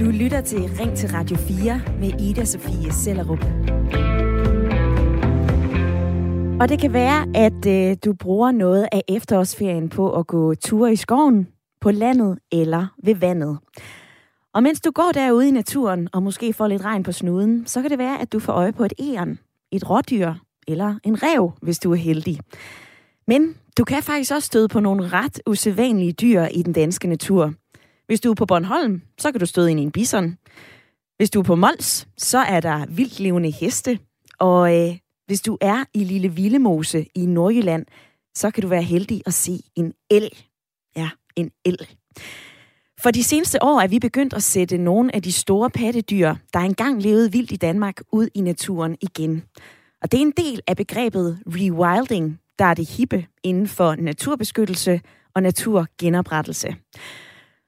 Du lytter til Ring til Radio 4 med Ida Sofie Sellerup. Og det kan være, at øh, du bruger noget af efterårsferien på at gå ture i skoven, på landet eller ved vandet. Og mens du går derude i naturen og måske får lidt regn på snuden, så kan det være, at du får øje på et æren, et rådyr eller en rev, hvis du er heldig. Men du kan faktisk også støde på nogle ret usædvanlige dyr i den danske natur. Hvis du er på Bornholm, så kan du støde ind i en bison. Hvis du er på Mols, så er der vildt levende heste. Og øh, hvis du er i Lille Villemose i Nordjylland, så kan du være heldig at se en el. Ja, en el. For de seneste år er vi begyndt at sætte nogle af de store pattedyr, der engang levede vildt i Danmark, ud i naturen igen. Og det er en del af begrebet rewilding, der er det hippe inden for naturbeskyttelse og naturgenoprettelse.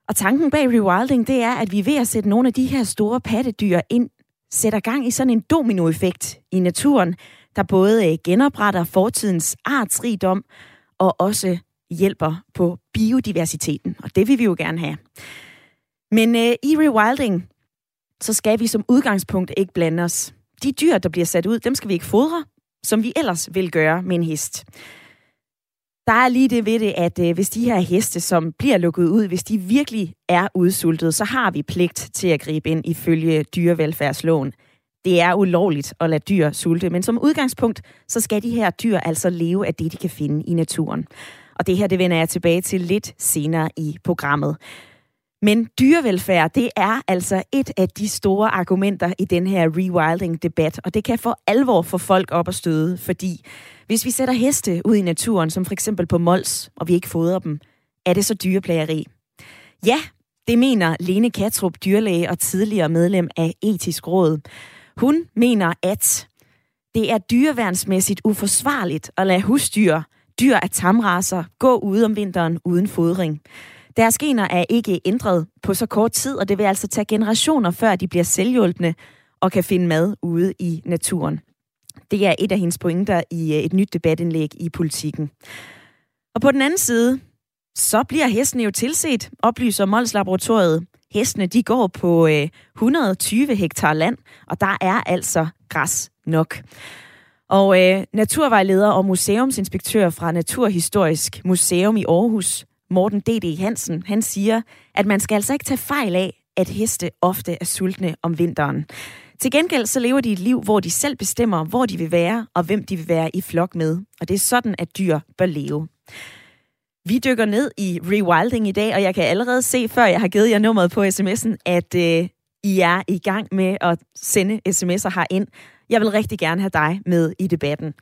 Og tanken bag rewilding, det er, at vi ved at sætte nogle af de her store pattedyr ind, sætter gang i sådan en dominoeffekt i naturen, der både øh, genopretter fortidens artsrigdom og også hjælper på biodiversiteten. Og det vil vi jo gerne have. Men øh, i rewilding, så skal vi som udgangspunkt ikke blande os. De dyr, der bliver sat ud, dem skal vi ikke fodre, som vi ellers vil gøre med en hest. Der er lige det ved det, at øh, hvis de her heste, som bliver lukket ud, hvis de virkelig er udsultet, så har vi pligt til at gribe ind ifølge dyrevelfærdsloven. Det er ulovligt at lade dyr sulte, men som udgangspunkt, så skal de her dyr altså leve af det, de kan finde i naturen. Og det her, det vender jeg tilbage til lidt senere i programmet. Men dyrevelfærd, det er altså et af de store argumenter i den her rewilding-debat, og det kan for alvor få folk op at støde, fordi hvis vi sætter heste ud i naturen, som for eksempel på Mols, og vi ikke fodrer dem, er det så dyreplageri? Ja, det mener Lene Katrup, dyrlæge og tidligere medlem af Etisk Råd. Hun mener, at det er dyreværnsmæssigt uforsvarligt at lade husdyr, dyr af tamraser, gå ude om vinteren uden fodring. Deres gener er ikke ændret på så kort tid, og det vil altså tage generationer, før de bliver selvhjulpne og kan finde mad ude i naturen. Det er et af hendes pointer i øh, et nyt debatindlæg i politikken. Og på den anden side, så bliver hestene jo tilset, oplyser Mols Laboratoriet. Hestene de går på øh, 120 hektar land, og der er altså græs nok. Og øh, naturvejleder og museumsinspektør fra Naturhistorisk Museum i Aarhus, Morten D.D. Hansen, han siger, at man skal altså ikke tage fejl af, at heste ofte er sultne om vinteren. Til gengæld så lever de et liv, hvor de selv bestemmer, hvor de vil være, og hvem de vil være i flok med. Og det er sådan, at dyr bør leve. Vi dykker ned i rewilding i dag, og jeg kan allerede se, før jeg har givet jer nummeret på sms'en, at øh, I er i gang med at sende sms'er herind. Jeg vil rigtig gerne have dig med i debatten.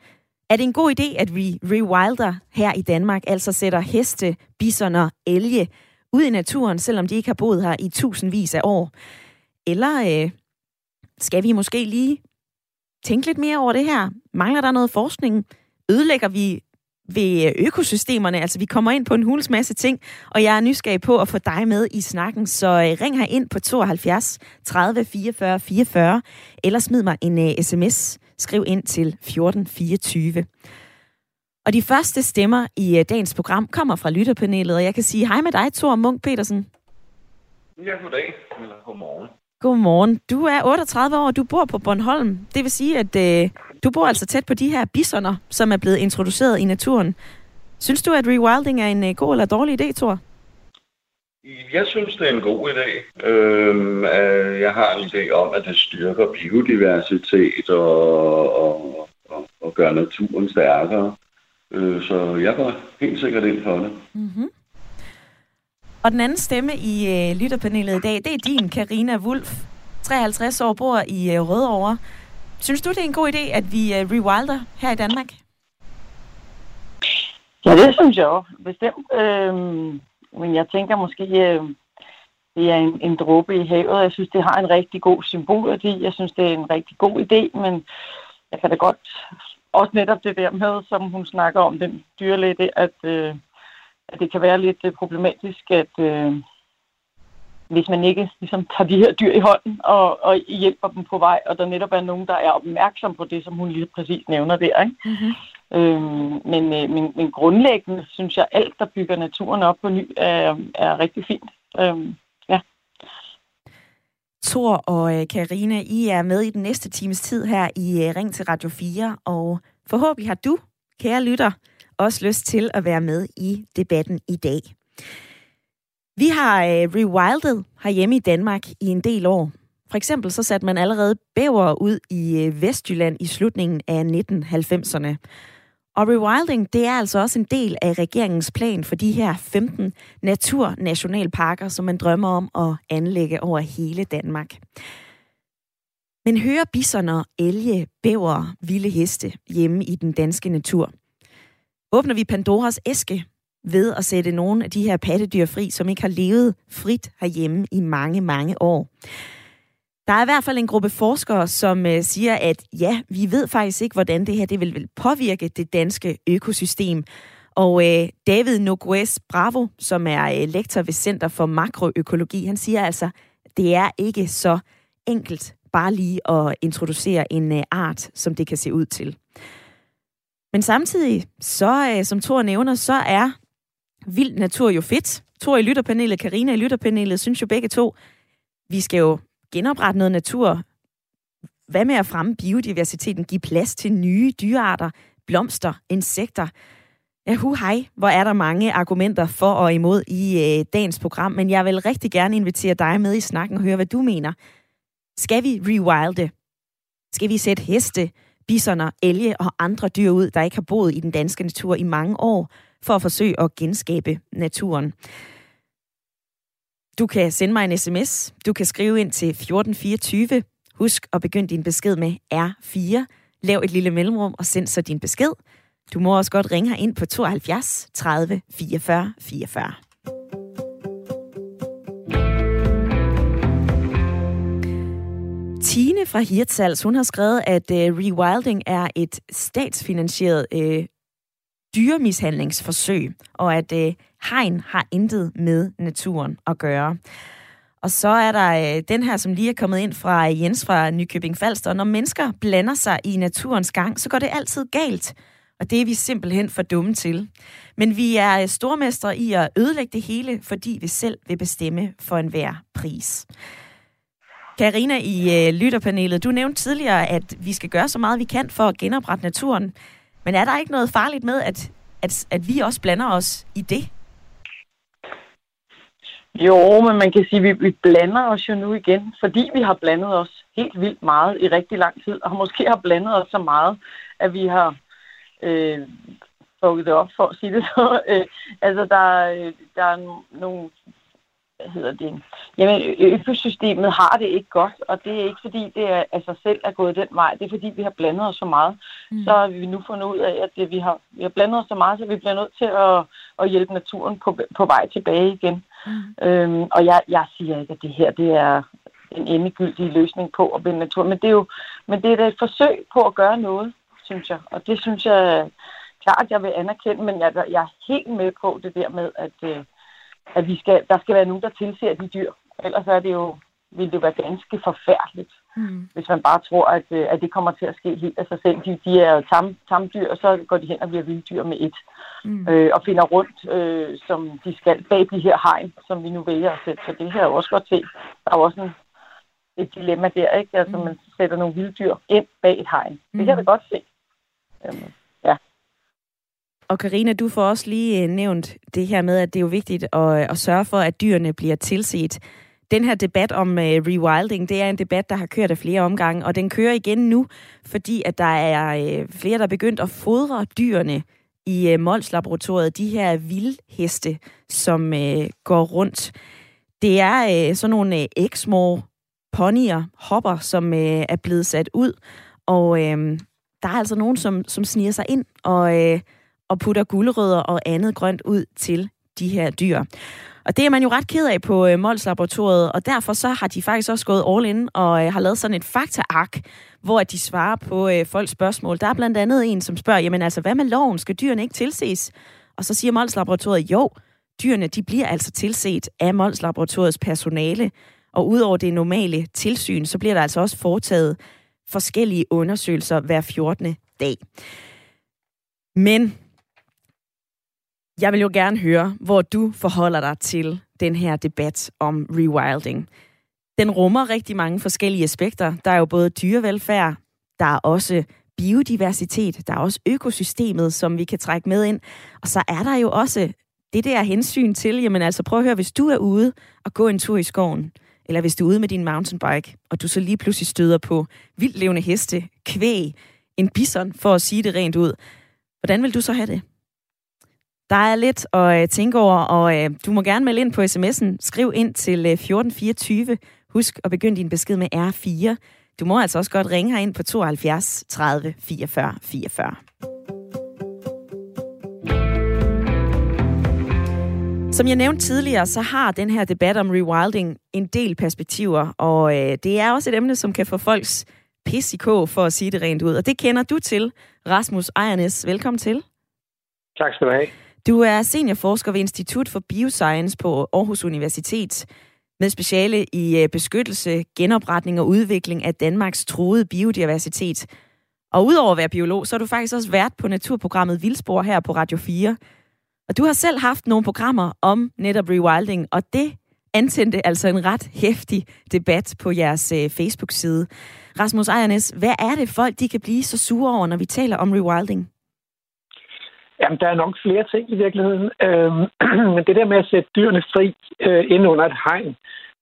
Er det en god idé, at vi rewilder her i Danmark, altså sætter heste, bisoner, elge ud i naturen, selvom de ikke har boet her i tusindvis af år? Eller øh, skal vi måske lige tænke lidt mere over det her? Mangler der noget forskning? Ødelægger vi ved øh, økosystemerne. Altså, vi kommer ind på en huls masse ting, og jeg er nysgerrig på at få dig med i snakken, så øh, ring her ind på 72 30 44 44, eller smid mig en øh, uh, sms. Skriv ind til 1424. Og de første stemmer i uh, dagens program kommer fra lytterpanelet, og jeg kan sige hej med dig, Thor Munk Petersen. Ja, goddag. Eller godmorgen. Godmorgen. Du er 38 år, og du bor på Bornholm. Det vil sige, at øh, du bor altså tæt på de her bisoner, som er blevet introduceret i naturen. Synes du, at rewilding er en øh, god eller dårlig idé, Thor? Jeg synes, det er en god idé. Øhm, øh, jeg har en idé om, at det styrker biodiversitet og, og, og, og gør naturen stærkere. Øh, så jeg går helt sikkert ind for det. Mm-hmm. Og den anden stemme i øh, lytterpanelet i dag, det er din, Karina Wulf. 53 år, bor i øh, Rødovre. Synes du, det er en god idé, at vi øh, rewilder her i Danmark? Ja, det synes jeg også, bestemt. Øhm, men jeg tænker måske, øh, det er en, en dråbe i havet. Jeg synes, det har en rigtig god symbolværdi. Jeg synes, det er en rigtig god idé, men jeg kan da godt også netop det der med, som hun snakker om, den dyrlæge, at, øh, at det kan være lidt øh, problematisk, at øh, hvis man ikke ligesom, tager de her dyr i hånden og, og hjælper dem på vej, og der netop er nogen, der er opmærksom på det, som hun lige præcis nævner der. Ikke? Mm-hmm. Øhm, men, øh, men, men grundlæggende synes jeg, alt, der bygger naturen op på ny, er, er rigtig fint. Øhm, ja. Tor og øh, Karina, I er med i den næste times tid her i øh, Ring til Radio 4, og forhåbentlig har du, kære lytter, også lyst til at være med i debatten i dag. Vi har øh, rewildet herhjemme i Danmark i en del år. For eksempel så satte man allerede bæver ud i øh, Vestjylland i slutningen af 1990'erne. Og rewilding, det er altså også en del af regeringens plan for de her 15 naturnationalparker, som man drømmer om at anlægge over hele Danmark. Men hører bisoner, elge, bæver, vilde heste hjemme i den danske natur? Åbner vi Pandoras æske ved at sætte nogle af de her pattedyr fri, som ikke har levet frit herhjemme i mange, mange år? Der er i hvert fald en gruppe forskere, som øh, siger, at ja, vi ved faktisk ikke, hvordan det her det vil, vil påvirke det danske økosystem. Og øh, David Nogues Bravo, som er øh, lektor ved Center for Makroøkologi, han siger altså, det er ikke så enkelt bare lige at introducere en øh, art, som det kan se ud til. Men samtidig, så øh, som Thor nævner, så er vild natur jo fedt. Thor i lytterpanelet, Karina i lytterpanelet, synes jo begge to, vi skal jo genoprette noget natur. Hvad med at fremme biodiversiteten, give plads til nye dyrearter, blomster, insekter? Ja, hu hej, hvor er der mange argumenter for og imod i øh, dagens program, men jeg vil rigtig gerne invitere dig med i snakken og høre, hvad du mener. Skal vi rewilde? Skal vi sætte heste, bisoner, elge og andre dyr ud, der ikke har boet i den danske natur i mange år, for at forsøge at genskabe naturen? Du kan sende mig en sms. Du kan skrive ind til 1424. Husk at begynde din besked med R4. Lav et lille mellemrum og send så din besked. Du må også godt ringe ind på 72 30 44 44. Tine fra Hirtshals, hun har skrevet, at uh, rewilding er et statsfinansieret uh, dyremishandlingsforsøg, og at uh, hegn har intet med naturen at gøre. Og så er der øh, den her, som lige er kommet ind fra øh, Jens fra Nykøbing Falster. Når mennesker blander sig i naturens gang, så går det altid galt. Og det er vi simpelthen for dumme til. Men vi er øh, stormestre i at ødelægge det hele, fordi vi selv vil bestemme for enhver pris. Karina i øh, lytterpanelet, du nævnte tidligere, at vi skal gøre så meget, vi kan for at genoprette naturen. Men er der ikke noget farligt med, at, at, at vi også blander os i det? Jo, men man kan sige, at vi, vi blander os jo nu igen, fordi vi har blandet os helt vildt meget i rigtig lang tid, og måske har blandet os så meget, at vi har øh, fået det op, for at sige det så. Øh, altså, der, øh, der er nogle hvad hedder det, jamen økosystemet har det ikke godt, og det er ikke fordi, det er sig selv er gået den vej, det er fordi, vi har blandet os så meget. Mm. Så har vi nu fundet ud af, at det, vi, har, vi har blandet os så meget, så vi bliver nødt til at, at hjælpe naturen på, på vej tilbage igen. Mm. Øhm, og jeg, jeg siger ikke, at det her det er en endegyldig løsning på at binde naturen, men det er jo men det er et forsøg på at gøre noget, synes jeg. Og det synes jeg klart, jeg vil anerkende, men jeg, jeg er helt med på det der med, at, øh, at vi skal, der skal være nogen, der tilser de dyr. Ellers er det jo, vil det jo være ganske forfærdeligt, mm. hvis man bare tror, at, øh, at det kommer til at ske helt af sig selv. De, de er jo tam, tamdyr, og så går de hen og bliver vilddyr med et. Mm. Øh, og finder rundt, øh, som de skal, bag de her hegn, som vi nu vælger at sætte. Så det her er jo også godt se. Der er også en, et dilemma der, ikke? Altså, mm. man sætter nogle vilddyr ind bag et hegn. Mm. Det kan vi godt se. Øhm. Og Karina, du får også lige øh, nævnt det her med, at det er jo vigtigt at, øh, at sørge for, at dyrene bliver tilset. Den her debat om uh, rewilding, det er en debat, der har kørt af flere omgange, og den kører igen nu, fordi at der er uh, flere, der er begyndt at fodre dyrene i uh, Mols-laboratoriet, de her vildheste, som uh, går rundt. Det er uh, sådan nogle uh, eksmå ponyer, hopper, som uh, er blevet sat ud, og uh, der er altså nogen, som, som sniger sig ind og... Uh, og putter gulerødder og andet grønt ud til de her dyr. Og det er man jo ret ked af på øh, Mols Laboratoriet, og derfor så har de faktisk også gået all in og øh, har lavet sådan et faktaark, hvor de svarer på øh, folks spørgsmål. Der er blandt andet en, som spørger, jamen altså, hvad med loven? Skal dyrene ikke tilses? Og så siger Mols Laboratoriet, jo, dyrene de bliver altså tilset af Mols Laboratoriets personale, og udover det normale tilsyn, så bliver der altså også foretaget forskellige undersøgelser hver 14. dag. Men jeg vil jo gerne høre, hvor du forholder dig til den her debat om rewilding. Den rummer rigtig mange forskellige aspekter. Der er jo både dyrevelfærd, der er også biodiversitet, der er også økosystemet, som vi kan trække med ind. Og så er der jo også det der hensyn til, jamen altså prøv at høre, hvis du er ude og gå en tur i skoven, eller hvis du er ude med din mountainbike, og du så lige pludselig støder på vildlevende heste, kvæg, en bison, for at sige det rent ud, hvordan vil du så have det? Der er lidt at øh, tænke over, og øh, du må gerne melde ind på sms'en. Skriv ind til øh, 1424. Husk at begynde din besked med R4. Du må altså også godt ringe ind på 72 30 44 44. Som jeg nævnte tidligere, så har den her debat om rewilding en del perspektiver, og øh, det er også et emne, som kan få folks pis i kog, for at sige det rent ud. Og det kender du til, Rasmus Ejernes. Velkommen til. Tak skal du have. Du er seniorforsker ved Institut for Bioscience på Aarhus Universitet med speciale i øh, beskyttelse, genopretning og udvikling af Danmarks truede biodiversitet. Og udover at være biolog, så er du faktisk også vært på naturprogrammet Vildspor her på Radio 4. Og du har selv haft nogle programmer om netop rewilding, og det antændte altså en ret hæftig debat på jeres øh, Facebook-side. Rasmus Ejernes, hvad er det folk, de kan blive så sure over, når vi taler om rewilding? Jamen, der er nok flere ting i virkeligheden. Øh, men det der med at sætte dyrene fri øh, ind under et hegn,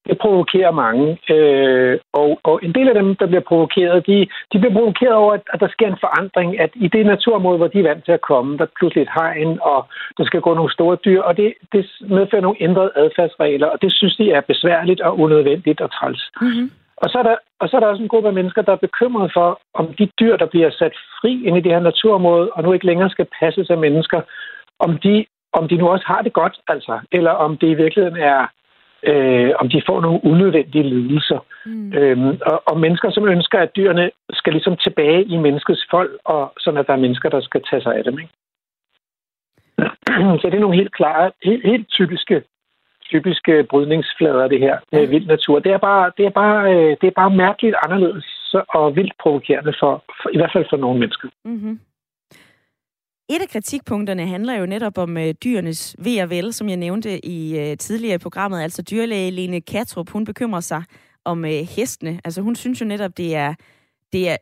det provokerer mange. Øh, og, og en del af dem, der bliver provokeret, de, de bliver provokeret over, at, at der sker en forandring, at i det naturområde, hvor de er vant til at komme, der er pludselig et hegn, og der skal gå nogle store dyr, og det, det medfører nogle ændrede adfærdsregler, og det synes de er besværligt og unødvendigt og træls. Mm-hmm. Og så, er der, og så er der også en gruppe af mennesker, der er bekymret for, om de dyr, der bliver sat fri ind i det her naturområde, og nu ikke længere skal passes af mennesker, om de, om de nu også har det godt, altså, eller om det i virkeligheden er, øh, om de får nogle unødvendige lidelser. Mm. Øhm, og, og mennesker, som ønsker, at dyrene skal ligesom tilbage i menneskets folk, og sådan at der er mennesker, der skal tage sig af dem. Ikke? Så det er nogle helt klare, helt, helt typiske typiske brydningsflader, det her med vild natur. Det er bare, det er bare, øh, det er bare mærkeligt anderledes og vildt provokerende, for, for, i hvert fald for nogle mennesker. Mm-hmm. Et af kritikpunkterne handler jo netop om øh, dyrenes ved og vel, som jeg nævnte i øh, tidligere i programmet. Altså dyrlæge Lene Katrup, hun bekymrer sig om øh, hestene. Altså hun synes jo netop, det er, det er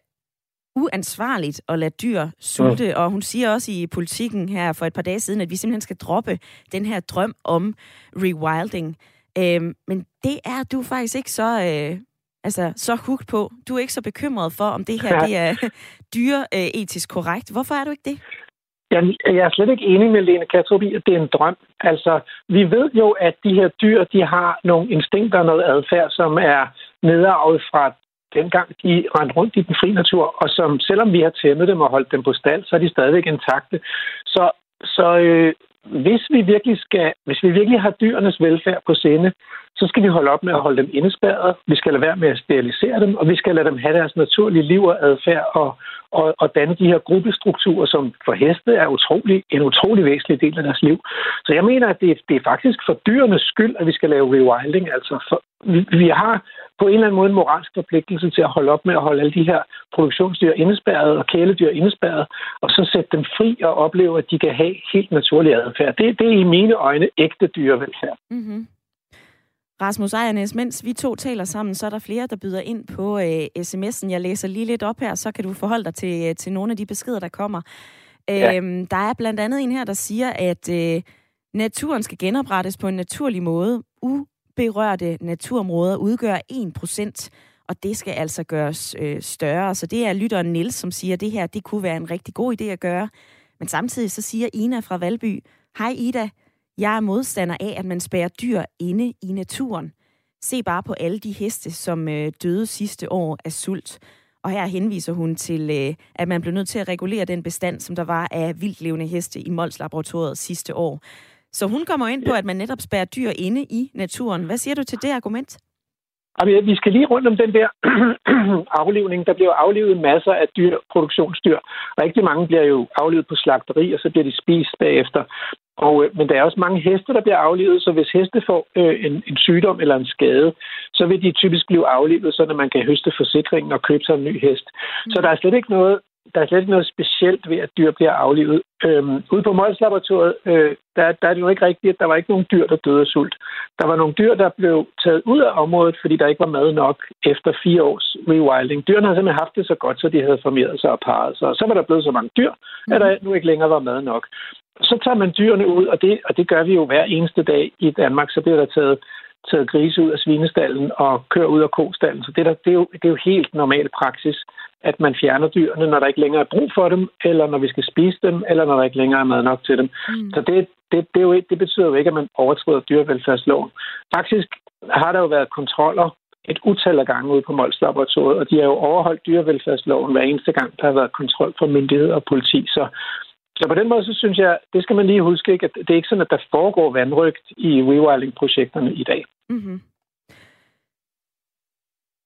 uansvarligt at lade dyr sulte, ja. og hun siger også i politikken her for et par dage siden, at vi simpelthen skal droppe den her drøm om rewilding. Øhm, men det er du faktisk ikke så, øh, altså, så hooked på. Du er ikke så bekymret for, om det her ja. det er dyreetisk korrekt. Hvorfor er du ikke det? Jeg, jeg er slet ikke enig med Lene Katrup i, at det er en drøm. Altså, vi ved jo, at de her dyr, de har nogle instinkter og noget adfærd, som er nedarvet fra dengang de rendte rundt i den fri natur, og som selvom vi har tæmmet dem og holdt dem på stald, så er de stadigvæk intakte. Så, så øh, hvis vi virkelig skal, hvis vi virkelig har dyrenes velfærd på sinde, så skal vi holde op med at holde dem indespærret. Vi skal lade være med at sterilisere dem, og vi skal lade dem have deres naturlige liv og adfærd og, og, og danne de her gruppestrukturer, som for heste er utrolig, en utrolig væsentlig del af deres liv. Så jeg mener, at det, det er faktisk for dyrenes skyld, at vi skal lave rewilding. Altså for, vi, vi har på en eller anden måde en moralsk forpligtelse til at holde op med at holde alle de her produktionsdyr indespærret og kæledyr indespærret, og så sætte dem fri og opleve, at de kan have helt naturlig adfærd. Det, det er i mine øjne ægte dyrevelfærd. Mm-hmm. Rasmus Ejernes, mens vi to taler sammen, så er der flere, der byder ind på øh, sms'en. Jeg læser lige lidt op her, så kan du forholde dig til, øh, til nogle af de beskeder, der kommer. Ja. Øhm, der er blandt andet en her, der siger, at øh, naturen skal genoprettes på en naturlig måde. Uberørte naturområder udgør 1%, og det skal altså gøres øh, større. Så det er lytteren Nils, som siger, at det her det kunne være en rigtig god idé at gøre. Men samtidig så siger Ina fra Valby, Hej Ida, jeg er modstander af, at man spærer dyr inde i naturen. Se bare på alle de heste, som øh, døde sidste år af sult. Og her henviser hun til, øh, at man blev nødt til at regulere den bestand, som der var af vildlevende heste i Mols Laboratoriet sidste år. Så hun kommer ind på, at man netop spærer dyr inde i naturen. Hvad siger du til det argument? Vi skal lige rundt om den der aflivning. Der bliver aflivet masser af dyr, produktionsdyr. Rigtig mange bliver jo aflivet på slagteri, og så bliver de spist bagefter. Og, øh, men der er også mange heste, der bliver aflivet, så hvis heste får øh, en, en sygdom eller en skade, så vil de typisk blive aflivet, så man kan høste forsikringen og købe sig en ny hest. Mm. Så der er slet ikke noget der er slet ikke noget specielt ved, at dyr bliver aflivet. Øhm, ude på Mols Laboratoriet, øh, der, der er det jo ikke rigtigt, at der var ikke nogen dyr, der døde af sult. Der var nogle dyr, der blev taget ud af området, fordi der ikke var mad nok efter fire års rewilding. Dyrene havde simpelthen haft det så godt, så de havde formeret sig og parret sig. Og så var der blevet så mange dyr, at der nu ikke længere var mad nok. Så tager man dyrene ud, og det, og det gør vi jo hver eneste dag i Danmark. Så bliver der taget taget grise ud af svinestallen og kører ud af kostallen. Så det, der, det, er jo, det er jo helt normal praksis, at man fjerner dyrene, når der ikke længere er brug for dem, eller når vi skal spise dem, eller når der ikke længere er mad nok til dem. Mm. Så det, det, det, er jo, det betyder jo ikke, at man overtræder dyrevelfærdsloven. Faktisk har der jo været kontroller et utal af gange ude på Mols Laboratoriet, og de har jo overholdt dyrevelfærdsloven hver eneste gang, der har været kontrol fra myndigheder og politi. Så så på den måde, så synes jeg, det skal man lige huske, ikke, at det er ikke sådan, at der foregår vandrygt i rewilding-projekterne i dag. Mm-hmm.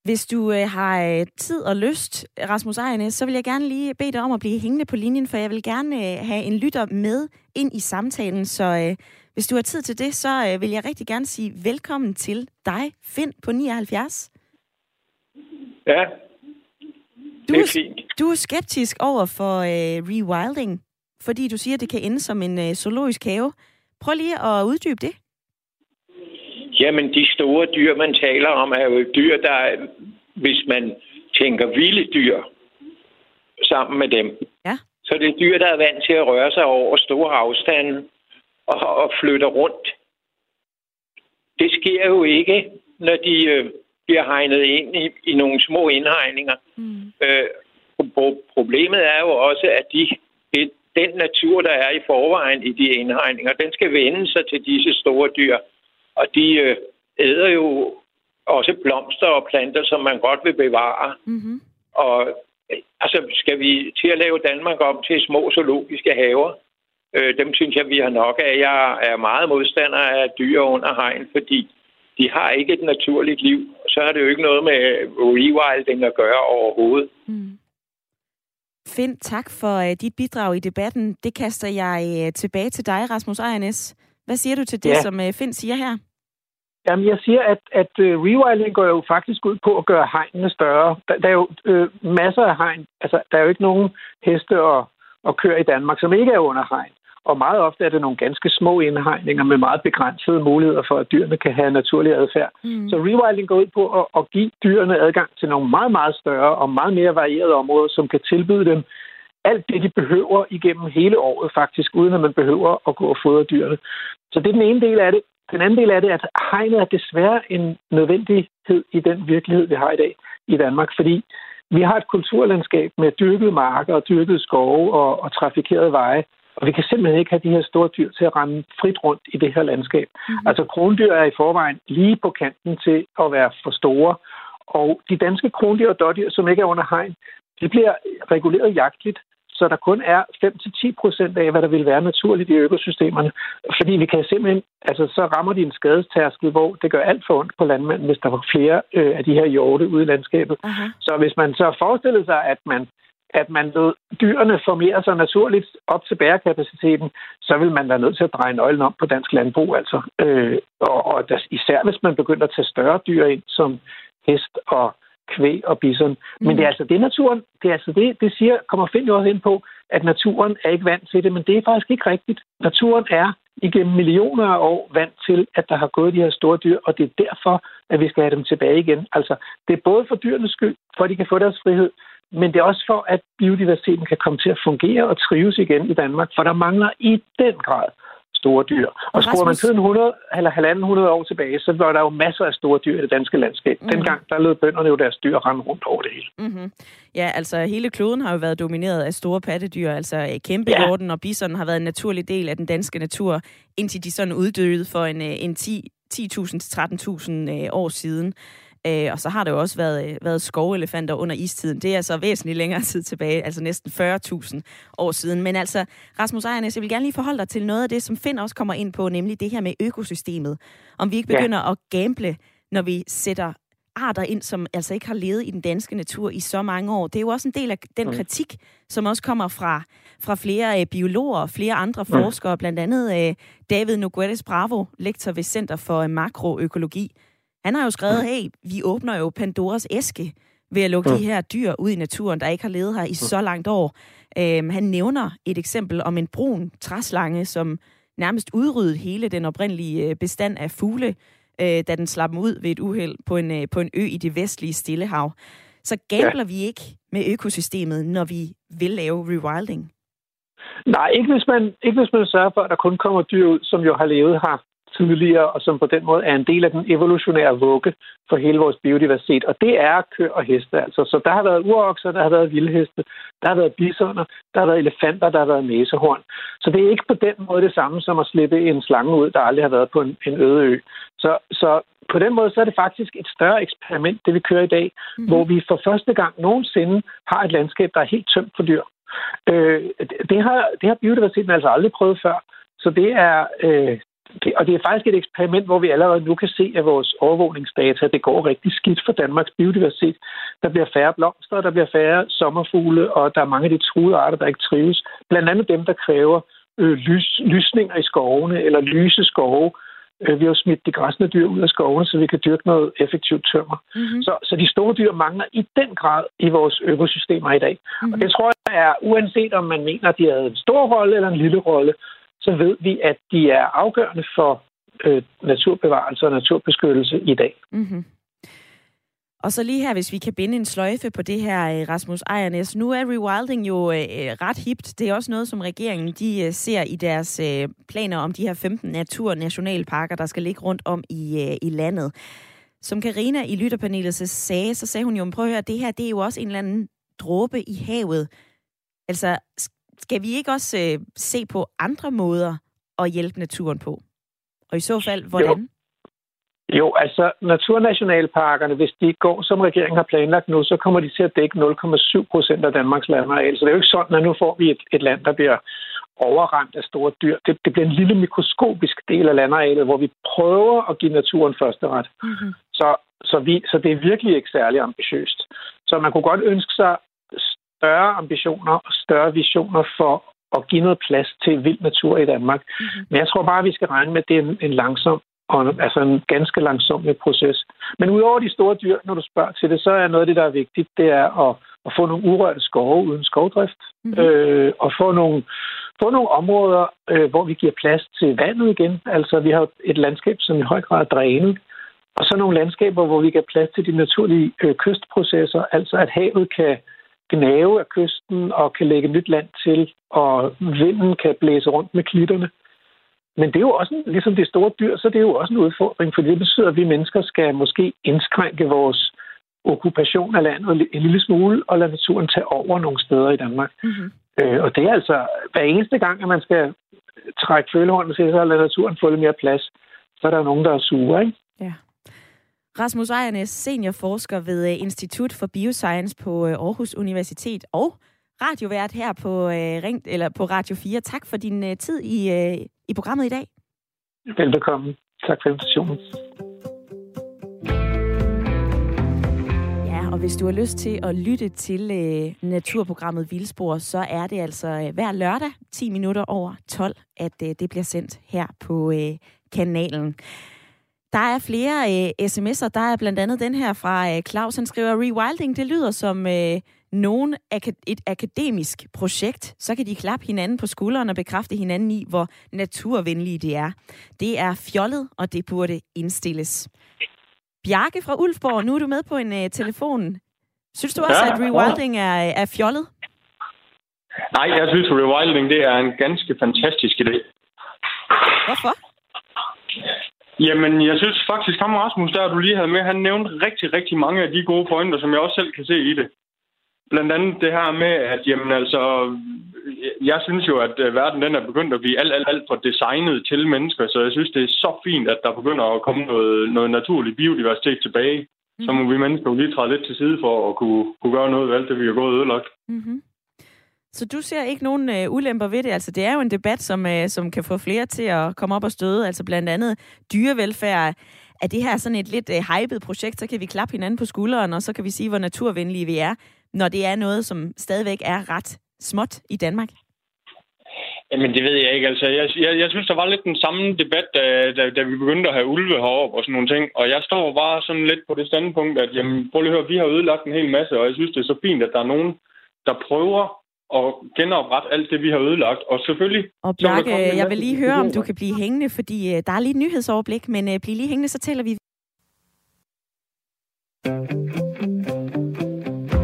Hvis du øh, har øh, tid og lyst, Rasmus Ejernes, så vil jeg gerne lige bede dig om at blive hængende på linjen, for jeg vil gerne øh, have en lytter med ind i samtalen. Så øh, hvis du har tid til det, så øh, vil jeg rigtig gerne sige velkommen til dig, Finn på 79. Ja, du er, fint. Du er skeptisk over for øh, rewilding fordi du siger, at det kan ende som en øh, zoologisk have. Prøv lige at uddybe det. Jamen, de store dyr, man taler om, er jo dyr, der, hvis man tænker vilde dyr sammen med dem. Ja. Så det er dyr, der er vant til at røre sig over store afstande og, og flytter rundt. Det sker jo ikke, når de øh, bliver hegnet ind i, i nogle små indhegninger. Mm. Øh, problemet er jo også, at de den natur, der er i forvejen i de indhegninger, den skal vende sig til disse store dyr. Og de øh, æder jo også blomster og planter, som man godt vil bevare. Mm-hmm. Og øh, altså, skal vi til at lave Danmark om til små zoologiske haver? Øh, dem synes jeg, vi har nok af. Jeg er meget modstander af dyr under hegn, fordi de har ikke et naturligt liv. Så har det jo ikke noget med rewilding at gøre overhovedet. Mm. Finn, tak for uh, dit bidrag i debatten. Det kaster jeg uh, tilbage til dig, Rasmus Ejernes. Hvad siger du til det, ja. som uh, Finn siger her? Jamen, jeg siger, at, at uh, rewilding går jo faktisk ud på at gøre hegnene større. Der, der er jo uh, masser af hegn. Altså, der er jo ikke nogen heste og, og køer i Danmark, som ikke er under hegn. Og meget ofte er det nogle ganske små indhegninger med meget begrænsede muligheder for, at dyrene kan have naturlig adfærd. Mm. Så rewilding går ud på at, at give dyrene adgang til nogle meget, meget større og meget mere varierede områder, som kan tilbyde dem alt det, de behøver igennem hele året faktisk, uden at man behøver at gå og fodre dyrene. Så det er den ene del af det. Den anden del af det er, at hegnet er desværre en nødvendighed i den virkelighed, vi har i dag i Danmark, fordi vi har et kulturlandskab med dyrkede marker og dyrkede skove og, og trafikerede veje, og vi kan simpelthen ikke have de her store dyr til at rende frit rundt i det her landskab. Mm-hmm. Altså krondyr er i forvejen lige på kanten til at være for store. Og de danske krondyr og dårdyr, som ikke er under hegn, de bliver reguleret jagtligt, så der kun er 5-10 procent af, hvad der vil være naturligt i økosystemerne. Fordi vi kan simpelthen, altså så rammer de en skadestærskel, hvor det gør alt for ondt på landmanden, hvis der var flere øh, af de her hjorte ude i landskabet. Uh-huh. Så hvis man så forestiller sig, at man at man lod dyrene formere sig naturligt op til bærekapaciteten, så vil man være nødt til at dreje nøglen om på dansk landbrug. Altså. Øh, og, og der, især hvis man begynder at tage større dyr ind, som hest og kvæg og bison. Mm. Men det er altså det naturen, det er altså det, det siger, kommer Finn jo også ind på, at naturen er ikke vant til det, men det er faktisk ikke rigtigt. Naturen er igennem millioner af år vant til, at der har gået de her store dyr, og det er derfor, at vi skal have dem tilbage igen. Altså, det er både for dyrenes skyld, for at de kan få deres frihed, men det er også for, at biodiversiteten kan komme til at fungere og trives igen i Danmark, for der mangler i den grad store dyr. Og skruer man tiden 100 eller 100 år tilbage, så var der jo masser af store dyr i det danske landskab. Mm. Dengang der lød bønderne jo deres dyr rende rundt over det hele. Mm-hmm. Ja, altså hele kloden har jo været domineret af store pattedyr. Altså kæmpehjorten ja. og bison har været en naturlig del af den danske natur, indtil de sådan uddøde for en, øh, en 10 10.000-13.000 øh, år siden. Øh, og så har der jo også været, øh, været skovelefanter under istiden. Det er altså væsentligt længere tid tilbage, altså næsten 40.000 år siden. Men altså, Rasmus Ejernes, jeg vil gerne lige forholde dig til noget af det, som Finn også kommer ind på, nemlig det her med økosystemet. Om vi ikke begynder ja. at gamble, når vi sætter arter ind, som altså ikke har levet i den danske natur i så mange år. Det er jo også en del af den mm. kritik, som også kommer fra, fra flere øh, biologer og flere andre mm. forskere, blandt andet øh, David Nogueres Bravo, lektor ved Center for Makroøkologi, han har jo skrevet, hey, vi åbner jo Pandoras æske, ved at lukke mm. de her dyr ud i naturen, der ikke har levet her i mm. så langt år. Øhm, han nævner et eksempel om en brun træslange, som nærmest udryddede hele den oprindelige øh, bestand af fugle, øh, da den slap ud ved et uheld på en, øh, på en ø i det vestlige Stillehav. Så gambler ja. vi ikke med økosystemet, når vi vil lave rewilding? Nej, ikke hvis, man, ikke hvis man sørger for, at der kun kommer dyr ud, som jo har levet her tidligere, og som på den måde er en del af den evolutionære vugge for hele vores biodiversitet. Og det er køer og heste, altså. Så der har været urokser, der har været vildheste, der har været bisoner, der har været elefanter, der har været næsehorn. Så det er ikke på den måde det samme som at slippe en slange ud, der aldrig har været på en, en øde ø. Så, så på den måde så er det faktisk et større eksperiment, det vi kører i dag, mm-hmm. hvor vi for første gang nogensinde har et landskab, der er helt tømt for dyr. Øh, det, har, det har biodiversiteten altså aldrig prøvet før. Så det er, øh, det, og det er faktisk et eksperiment, hvor vi allerede nu kan se, at vores overvågningsdata, det går rigtig skidt for Danmarks biodiversitet. Der bliver færre blomster, der bliver færre sommerfugle, og der er mange af de truede arter, der ikke trives. Blandt andet dem, der kræver øh, lys, lysninger i skovene, eller lyse skove. Øh, vi har jo smidt de græsne dyr ud af skovene, så vi kan dyrke noget effektivt tømmer. Mm-hmm. Så, så de store dyr mangler i den grad i vores økosystemer i dag. Mm-hmm. Og det tror jeg er, uanset om man mener, at de havde en stor rolle eller en lille rolle, så ved vi, at de er afgørende for øh, naturbevarelse og naturbeskyttelse i dag. Mm-hmm. Og så lige her, hvis vi kan binde en sløjfe på det her, øh, Rasmus Ejernes. Nu er rewilding jo øh, øh, ret hipt. Det er også noget, som regeringen de øh, ser i deres øh, planer om de her 15 naturnationalparker, der skal ligge rundt om i, øh, i landet. Som Karina i lytterpanelet så sagde, så sagde hun jo, prøv at høre, det her det er jo også en eller anden dråbe i havet. Altså, skal vi ikke også øh, se på andre måder at hjælpe naturen på? Og i så fald, hvordan? Jo. Jo, altså naturnationalparkerne, hvis de går, som regeringen har planlagt nu, så kommer de til at dække 0,7 procent af Danmarks landareal. Så det er jo ikke sådan, at nu får vi et, et land, der bliver overrendt af store dyr. Det, det bliver en lille mikroskopisk del af landarealet, hvor vi prøver at give naturen første ret. Mm-hmm. Så, så, vi, så det er virkelig ikke særlig ambitiøst. Så man kunne godt ønske sig større ambitioner og større visioner for at give noget plads til vild natur i Danmark. Mm-hmm. Men jeg tror bare, at vi skal regne med, at det er en, en langsom og altså en ganske langsom proces. Men udover de store dyr, når du spørger til det, så er noget af det, der er vigtigt, det er at, at få nogle urørte skove uden skovdrift, mm-hmm. øh, og få nogle, få nogle områder, øh, hvor vi giver plads til vandet igen. Altså, vi har et landskab, som i høj grad er drænet, og så nogle landskaber, hvor vi giver plads til de naturlige øh, kystprocesser, altså at havet kan gnave af kysten og kan lægge nyt land til, og vinden kan blæse rundt med klitterne. Men det er jo også, ligesom det store dyr, så det er jo også en udfordring, for det betyder, at vi mennesker skal måske indskrænke vores okkupation af landet en lille smule, og lade naturen tage over nogle steder i Danmark. Mm-hmm. Øh, og det er altså hver eneste gang, at man skal trække følehånden til sig og lade naturen få lidt mere plads, så er der nogen, der er sure, ikke? Ja. Rasmus Ejernes, seniorforsker ved øh, Institut for Bioscience på øh, Aarhus Universitet og radiovært her på, øh, Ring, eller på Radio 4. Tak for din tid i, i programmet i dag. Velbekomme. Tak for invitationen. Ja, og hvis du har lyst til at lytte til øh, naturprogrammet Vildspor, så er det altså øh, hver lørdag 10 minutter over 12, at øh, det bliver sendt her på øh, kanalen. Der er flere øh, sms'er. Der er blandt andet den her fra øh, Claus. Han skriver, rewilding, det lyder som øh, nogen ak- et akademisk projekt. Så kan de klappe hinanden på skulderen og bekræfte hinanden i, hvor naturvenlige de er. Det er fjollet, og det burde indstilles. Bjarke fra Ulfborg, nu er du med på en øh, telefon. Synes du også, ja, at rewilding er, er fjollet? Nej, jeg synes, at rewilding det er en ganske fantastisk idé. Hvorfor? Jamen, jeg synes faktisk, ham Rasmus, der du lige havde med, han nævnte rigtig, rigtig mange af de gode pointer, som jeg også selv kan se i det. Blandt andet det her med, at jamen, altså, jeg synes jo, at øh, verden den er begyndt at blive alt, alt, alt for designet til mennesker, så jeg synes, det er så fint, at der begynder at komme noget, noget naturlig biodiversitet tilbage. Mm. Så må vi mennesker jo lige træde lidt til side for at kunne, kunne gøre noget ved alt det, vi har gået ødelagt. Mm-hmm. Så du ser ikke nogen øh, ulemper ved det? Altså, det er jo en debat, som, øh, som kan få flere til at komme op og støde. Altså blandt andet dyrevelfærd. Er det her sådan et lidt øh, hypet projekt, så kan vi klappe hinanden på skulderen, og så kan vi sige, hvor naturvenlige vi er, når det er noget, som stadigvæk er ret småt i Danmark? Jamen, det ved jeg ikke. Altså, jeg, jeg, jeg synes, der var lidt den samme debat, da, da, da vi begyndte at have ulve heroppe og sådan nogle ting. Og jeg står bare sådan lidt på det standpunkt, at jamen, prøv lige at høre, vi har ødelagt en hel masse, og jeg synes, det er så fint, at der er nogen, der prøver at genoprette alt det, vi har ødelagt. Og selvfølgelig... Og Bjarke, jeg vil lige høre, om du kan blive hængende, fordi uh, der er lige et nyhedsoverblik, men uh, bliv lige hængende, så tæller vi.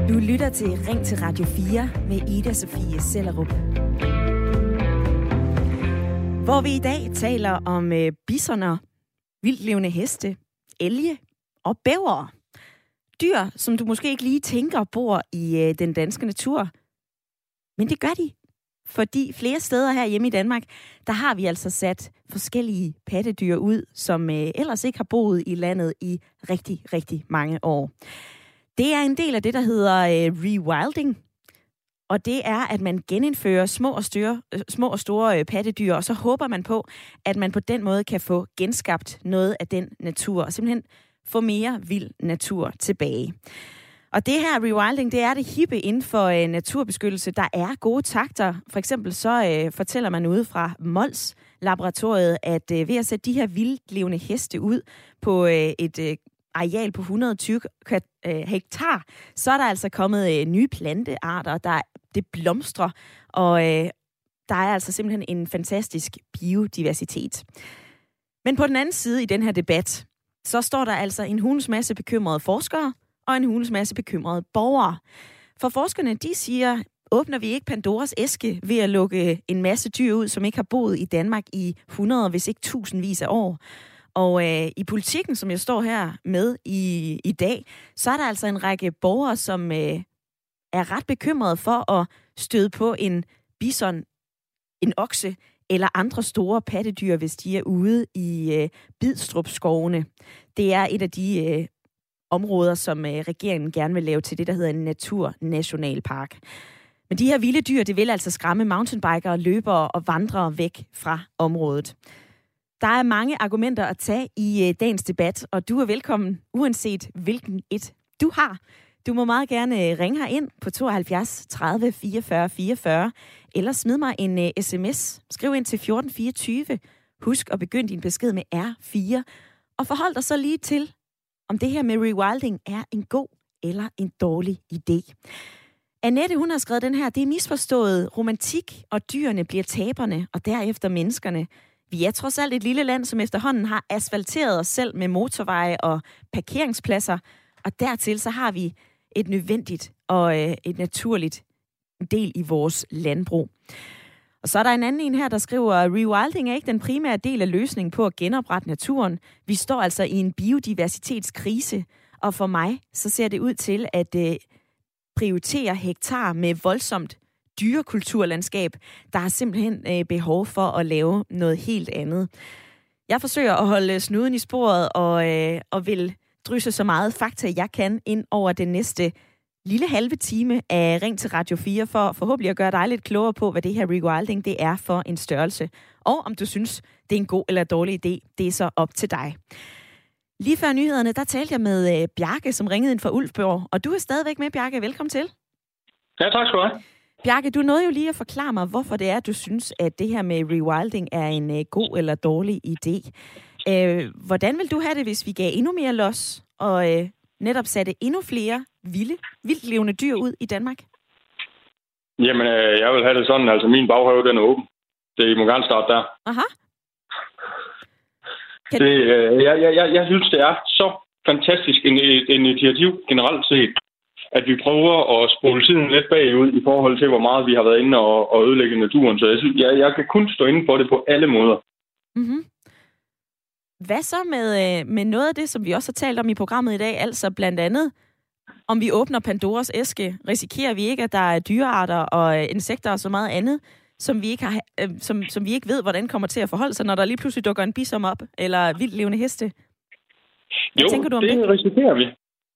Du lytter til Ring til Radio 4 med Ida Sofie Sellerup hvor vi i dag taler om øh, bisoner, vildlevende heste, elge og bæver. Dyr, som du måske ikke lige tænker bor i øh, den danske natur. Men det gør de. Fordi flere steder her hjemme i Danmark, der har vi altså sat forskellige pattedyr ud, som øh, ellers ikke har boet i landet i rigtig, rigtig mange år. Det er en del af det, der hedder øh, rewilding, og det er, at man genindfører små og, styre, øh, små og store øh, pattedyr, og så håber man på, at man på den måde kan få genskabt noget af den natur, og simpelthen få mere vild natur tilbage. Og det her rewilding, det er det hippe inden for øh, naturbeskyttelse. Der er gode takter. For eksempel så øh, fortæller man ude fra Mols laboratoriet, at øh, ved at sætte de her vildlevende heste ud på øh, et øh, areal på 120 øh, hektar, så er der altså kommet øh, nye plantearter, der det blomstrer, og øh, der er altså simpelthen en fantastisk biodiversitet. Men på den anden side i den her debat, så står der altså en hunds masse bekymrede forskere og en hulens masse bekymrede borgere. For forskerne, de siger, åbner vi ikke Pandoras æske ved at lukke en masse dyr ud, som ikke har boet i Danmark i 100, hvis ikke tusindvis af år. Og øh, i politikken, som jeg står her med i, i dag, så er der altså en række borgere, som øh, er ret bekymrede for at støde på en bison, en okse eller andre store pattedyr, hvis de er ude i øh, Bidstrup-skovene. Det er et af de øh, områder, som øh, regeringen gerne vil lave til det, der hedder en naturnationalpark. Men de her vilde dyr, det vil altså skræmme mountainbikere, løbere og vandrere væk fra området. Der er mange argumenter at tage i øh, dagens debat, og du er velkommen, uanset hvilken et du har. Du må meget gerne øh, ringe her ind på 72 30 44 44, eller smid mig en øh, uh, sms. Skriv ind til 1424. Husk at begynde din besked med R4. Og forhold dig så lige til, om det her med rewilding er en god eller en dårlig idé. Annette, hun har skrevet den her, det er misforstået romantik, og dyrene bliver taberne, og derefter menneskerne. Vi er trods alt et lille land, som efterhånden har asfalteret os selv med motorveje og parkeringspladser, og dertil så har vi et nødvendigt og øh, et naturligt del i vores landbrug. Og så er der en anden en her, der skriver, rewilding er ikke den primære del af løsningen på at genoprette naturen. Vi står altså i en biodiversitetskrise, og for mig så ser det ud til at øh, prioritere hektar med voldsomt dyrekulturlandskab. Der er simpelthen øh, behov for at lave noget helt andet. Jeg forsøger at holde øh, snuden i sporet og, øh, og vil drysse så meget fakta, jeg kan, ind over det næste lille halve time af Ring til Radio 4, for forhåbentlig at gøre dig lidt klogere på, hvad det her rewilding det er for en størrelse. Og om du synes, det er en god eller dårlig idé, det er så op til dig. Lige før nyhederne, der talte jeg med øh, Bjarke, som ringede ind fra Ulfborg. Og du er stadigvæk med, Bjarke. Velkommen til. Ja, tak skal du have. Bjarke, du nåede jo lige at forklare mig, hvorfor det er, du synes, at det her med rewilding er en uh, god eller dårlig idé. Uh, hvordan vil du have det, hvis vi gav endnu mere los og uh, netop satte endnu flere vilde, vildt levende dyr ud i Danmark? Jamen, uh, jeg vil have det sådan, altså min baghave, den er åben. Det, I må gerne starte der. Aha. Kan... Det, uh, jeg, jeg, jeg, jeg synes, det er så fantastisk en, et initiativ generelt set, at vi prøver at spole tiden lidt bagud i forhold til, hvor meget vi har været inde og, og ødelægge naturen. Så jeg, synes, jeg, jeg kan kun stå inde for det på alle måder. Mm-hmm. Hvad så med, øh, med noget af det, som vi også har talt om i programmet i dag, altså blandt andet, om vi åbner Pandoras æske, risikerer vi ikke, at der er dyrearter og øh, insekter og så meget andet, som vi ikke, har, øh, som, som vi ikke ved, hvordan kommer til at forholde sig, når der lige pludselig dukker en bisom op, eller vildt levende heste? Hvad jo, tænker du om det, det risikerer vi.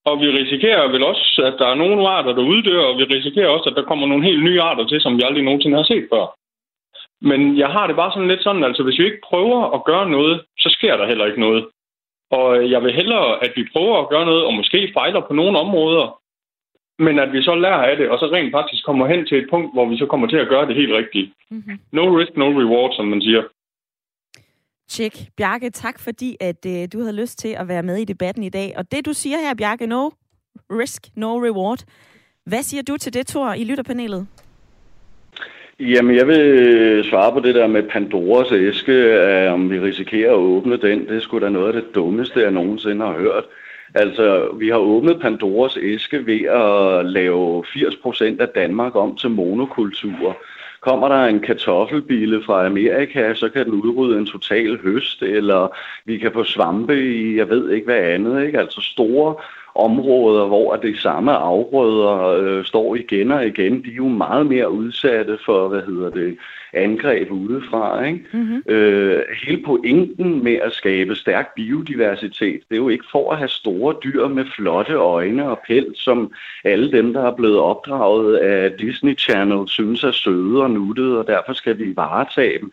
Og vi risikerer vel også, at der er nogle arter, der uddør, og vi risikerer også, at der kommer nogle helt nye arter til, som vi aldrig nogensinde har set før. Men jeg har det bare sådan lidt sådan, altså hvis vi ikke prøver at gøre noget, så sker der heller ikke noget. Og jeg vil hellere, at vi prøver at gøre noget, og måske fejler på nogle områder, men at vi så lærer af det, og så rent faktisk kommer hen til et punkt, hvor vi så kommer til at gøre det helt rigtigt. Mm-hmm. No risk, no reward, som man siger. Tjek. Bjarke, tak fordi, at øh, du havde lyst til at være med i debatten i dag. Og det, du siger her, Bjarke, no risk, no reward. Hvad siger du til det, Thor, i lytterpanelet? Jamen, jeg vil øh, svare på det der med Pandoras æske, om vi risikerer at åbne den. Det skulle da noget af det dummeste, jeg nogensinde har hørt. Altså, vi har åbnet Pandoras æske ved at lave 80% af Danmark om til monokultur. Kommer der en kartoffelbille fra Amerika, så kan den udrydde en total høst, eller vi kan få svampe i, jeg ved ikke hvad andet, ikke? Altså store områder, hvor de samme afgrøder øh, står igen og igen, de er jo meget mere udsatte for, hvad hedder det, angreb udefra. Ikke? Mm-hmm. Øh, hele pointen med at skabe stærk biodiversitet, det er jo ikke for at have store dyr med flotte øjne og pels, som alle dem, der er blevet opdraget af Disney Channel, synes er søde og nuttede, og derfor skal vi varetage dem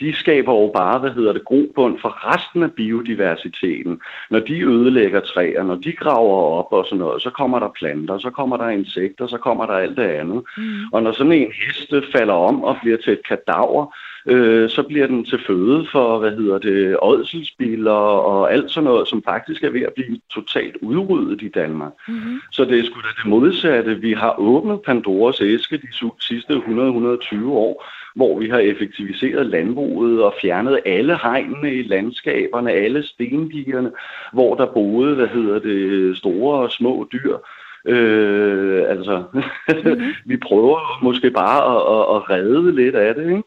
de skaber jo bare, hvad hedder det, grobund for resten af biodiversiteten. Når de ødelægger træer, når de graver op og sådan noget, så kommer der planter, så kommer der insekter, så kommer der alt det andet. Mm. Og når sådan en heste falder om og bliver til et kadaver, øh, så bliver den til føde for, hvad hedder det, ådselsbiler og alt sådan noget, som faktisk er ved at blive totalt udryddet i Danmark. Mm-hmm. Så det er sgu da det modsatte. Vi har åbnet Pandoras æske de sidste 100-120 år, hvor vi har effektiviseret landbruget og fjernet alle hegnene i landskaberne, alle stendigerne, hvor der boede, hvad hedder det, store og små dyr. Øh, altså, mm-hmm. vi prøver måske bare at, at, at redde lidt af det, ikke?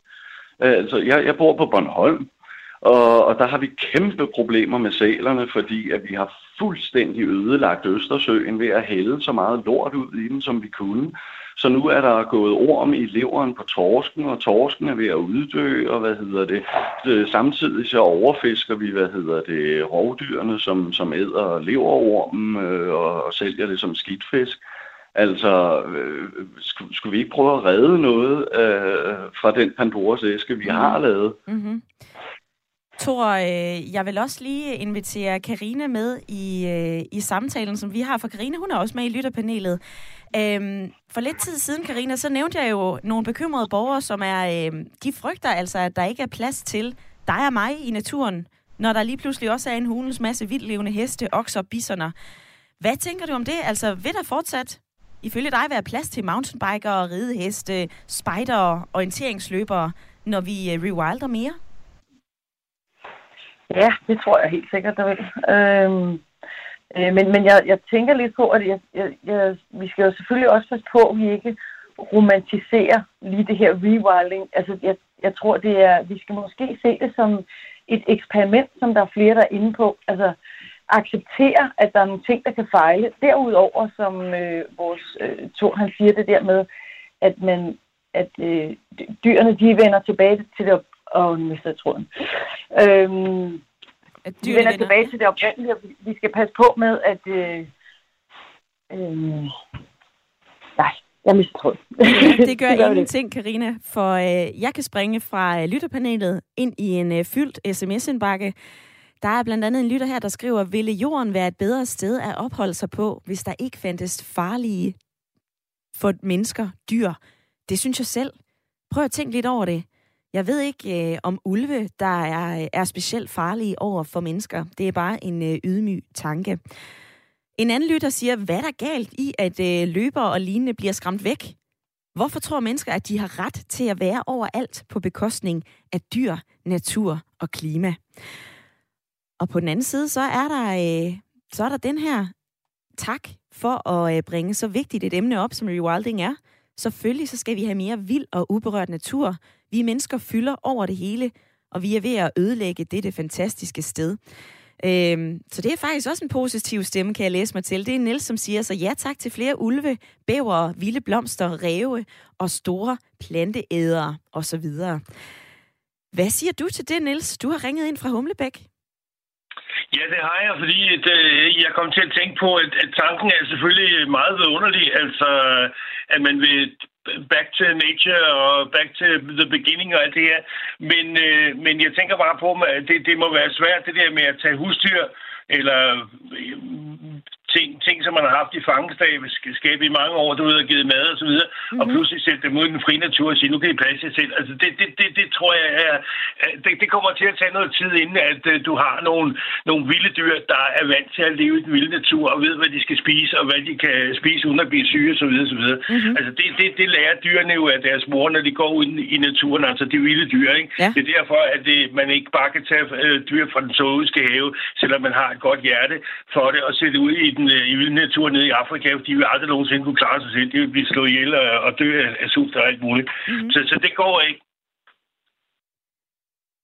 Øh, altså, jeg, jeg bor på Bornholm, og, og der har vi kæmpe problemer med sælerne, fordi at vi har fuldstændig ødelagt Østersøen ved at hælde så meget lort ud i den, som vi kunne. Så nu er der gået orm i leveren på torsken, og torsken er ved at uddø, og hvad hedder det. Øh, samtidig så overfisker vi, hvad hedder det, rovdyrene, som, som æder leverormen øh, og, og sælger det som skidtfisk. Altså, øh, skulle, skulle vi ikke prøve at redde noget øh, fra den Pandoras æske, vi mm. har lavet? Mm-hmm. Thor, øh, jeg vil også lige invitere Karine med i, øh, i samtalen, som vi har, for Karine hun er også med i lytterpanelet. Øhm, for lidt tid siden, Karina, så nævnte jeg jo nogle bekymrede borgere, som er, øh, de frygter altså, at der ikke er plads til dig og mig i naturen, når der lige pludselig også er en hulens masse vildlevende heste, okser og bisoner. Hvad tænker du om det? Altså, vil der fortsat ifølge dig være plads til mountainbikere, rideheste, spider og orienteringsløbere, når vi øh, rewilder mere? Ja, det tror jeg helt sikkert, der vil. Øhm, øh, men men jeg, jeg tænker lidt på, at jeg, jeg, jeg, vi skal jo selvfølgelig også passe på, at vi ikke romantiserer lige det her rewilding. Altså, jeg, jeg tror, det er, vi skal måske se det som et eksperiment, som der er flere, der er inde på. Altså, acceptere, at der er nogle ting, der kan fejle. Derudover, som øh, vores øh, to, han siger det der med, at man at øh, dyrene de vender tilbage til det og nu mister jeg tråden. Øhm, at vi vender tilbage til det oprindelige, og vi skal passe på med, at... Øh, øh, nej, jeg mister tråden. Ja, det gør, det ingenting, Karina, for øh, jeg kan springe fra øh, lytterpanelet ind i en øh, fyldt sms-indbakke. Der er blandt andet en lytter her, der skriver, ville jorden være et bedre sted at opholde sig på, hvis der ikke fandtes farlige for mennesker, dyr? Det synes jeg selv. Prøv at tænke lidt over det. Jeg ved ikke øh, om ulve, der er, er specielt farlige over for mennesker. Det er bare en øh, ydmyg tanke. En anden lytter siger, hvad er der galt i, at øh, løber og lignende bliver skræmt væk? Hvorfor tror mennesker, at de har ret til at være overalt på bekostning af dyr, natur og klima? Og på den anden side, så er der, øh, så er der den her tak for at øh, bringe så vigtigt et emne op, som rewilding er. Selvfølgelig så skal vi have mere vild og uberørt natur. Vi mennesker fylder over det hele, og vi er ved at ødelægge dette fantastiske sted. Øhm, så det er faktisk også en positiv stemme, kan jeg læse mig til. Det er Niels, som siger så ja tak til flere ulve, bæver, vilde blomster, ræve og store planteædere osv. Hvad siger du til det, Niels? Du har ringet ind fra Humlebæk. Ja, det har jeg, fordi at, øh, jeg kom til at tænke på, at, at tanken er selvfølgelig meget underlig. Altså, at man vil back to nature og back to the beginning og alt det her. Men, øh, men jeg tænker bare på, at det, det må være svært, det der med at tage husdyr eller øh, ting, ting som man har haft i fangenskab i mange år, du ved, og givet mad og så videre, mm-hmm. og mhm. pludselig sætte dem ud i den frie natur og sige, nu kan I passe jer selv. Altså, det, det, det, det tror jeg er, det, det kommer til at tage noget tid, inden at uh, du har nogle, nogle vilde dyr, der er vant til at leve i den vilde natur, og ved, hvad de skal spise, og hvad de kan spise uden at blive syge, og så videre, så videre. Mm-hmm. Altså, det, det, det lærer dyrene jo af deres mor, når de går ud i naturen, altså de vilde dyr, ikke? Ja. Det er derfor, at det, man ikke bare kan tage uh, dyr fra den zoologiske have, selvom man har et godt hjerte for det, og sætte ud i den uh, i vilde natur nede i Afrika. De vil aldrig nogensinde kunne klare sig selv. De vil blive slået ihjel og, dø af, sult og alt muligt. Mm-hmm. Så, så det går ikke.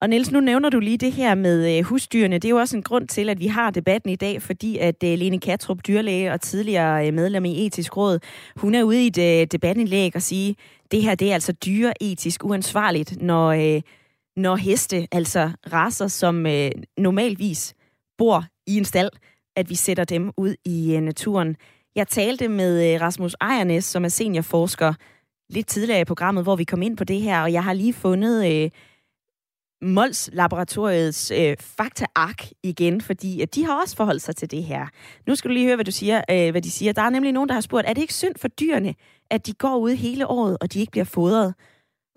Og Niels, nu nævner du lige det her med øh, husdyrene. Det er jo også en grund til, at vi har debatten i dag, fordi at øh, Lene Katrup, dyrlæge og tidligere øh, medlem i etisk råd, hun er ude i et debatindlæg og sige, det her det er altså dyreetisk uansvarligt, når, når heste, altså raser, som normalvis bor i en stald, at vi sætter dem ud i øh, naturen. Jeg talte med øh, Rasmus Ejernes, som er seniorforsker, lidt tidligere i programmet, hvor vi kom ind på det her, og jeg har lige fundet øh, Mols Laboratoriets øh, faktaark igen, fordi at de har også forholdt sig til det her. Nu skal du lige høre, hvad, du siger, øh, hvad de siger. Der er nemlig nogen, der har spurgt, er det ikke synd for dyrene, at de går ud hele året, og de ikke bliver fodret?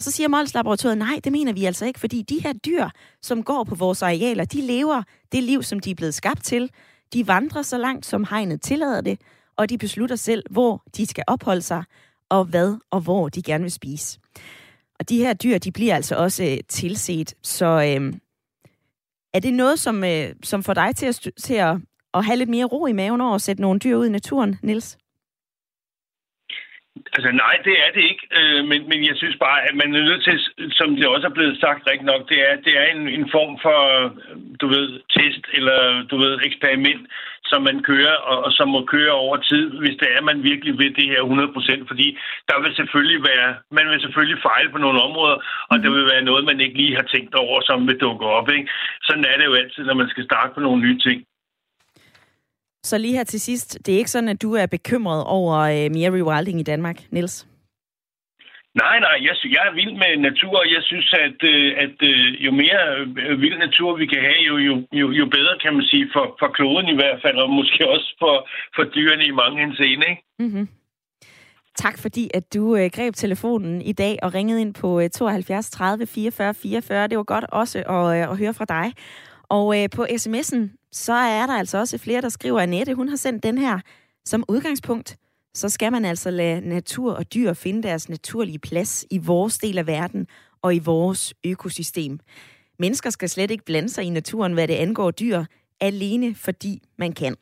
Så siger Mols Laboratoriet, nej, det mener vi altså ikke, fordi de her dyr, som går på vores arealer, de lever det liv, som de er blevet skabt til. De vandrer så langt, som hegnet tillader det, og de beslutter selv, hvor de skal opholde sig, og hvad og hvor de gerne vil spise. Og de her dyr, de bliver altså også øh, tilset. Så øh, er det noget, som, øh, som får dig til, at, til at, at have lidt mere ro i maven over at sætte nogle dyr ud i naturen, Nils? Altså nej, det er det ikke. Øh, men, men jeg synes bare, at man er nødt til, som det også er blevet sagt rigtig nok, det er, det er en, en form for, øh, du ved, test eller, du ved, eksperiment, som man kører, og, og som må køre over tid, hvis det er, man virkelig vil det her 100%, fordi der vil selvfølgelig være, man vil selvfølgelig fejle på nogle områder, og mm. der vil være noget, man ikke lige har tænkt over, som vil dukke op. Ikke? Sådan er det jo altid, når man skal starte på nogle nye ting. Så lige her til sidst, det er ikke sådan, at du er bekymret over øh, mere rewilding i Danmark, Niels? Nej, nej, jeg, jeg er vild med natur, og jeg synes, at, øh, at øh, jo mere øh, vild natur vi kan have, jo, jo, jo, jo bedre kan man sige for, for kloden i hvert fald, og måske også for, for dyrene i mange henseende. Ikke? Mm-hmm. Tak fordi, at du øh, greb telefonen i dag og ringede ind på øh, 72 30 44 44. Det var godt også at, øh, at høre fra dig. Og øh, på sms'en, så er der altså også flere, der skriver, at Annette, hun har sendt den her som udgangspunkt. Så skal man altså lade natur og dyr finde deres naturlige plads i vores del af verden og i vores økosystem. Mennesker skal slet ikke blande sig i naturen, hvad det angår dyr, alene fordi man kan.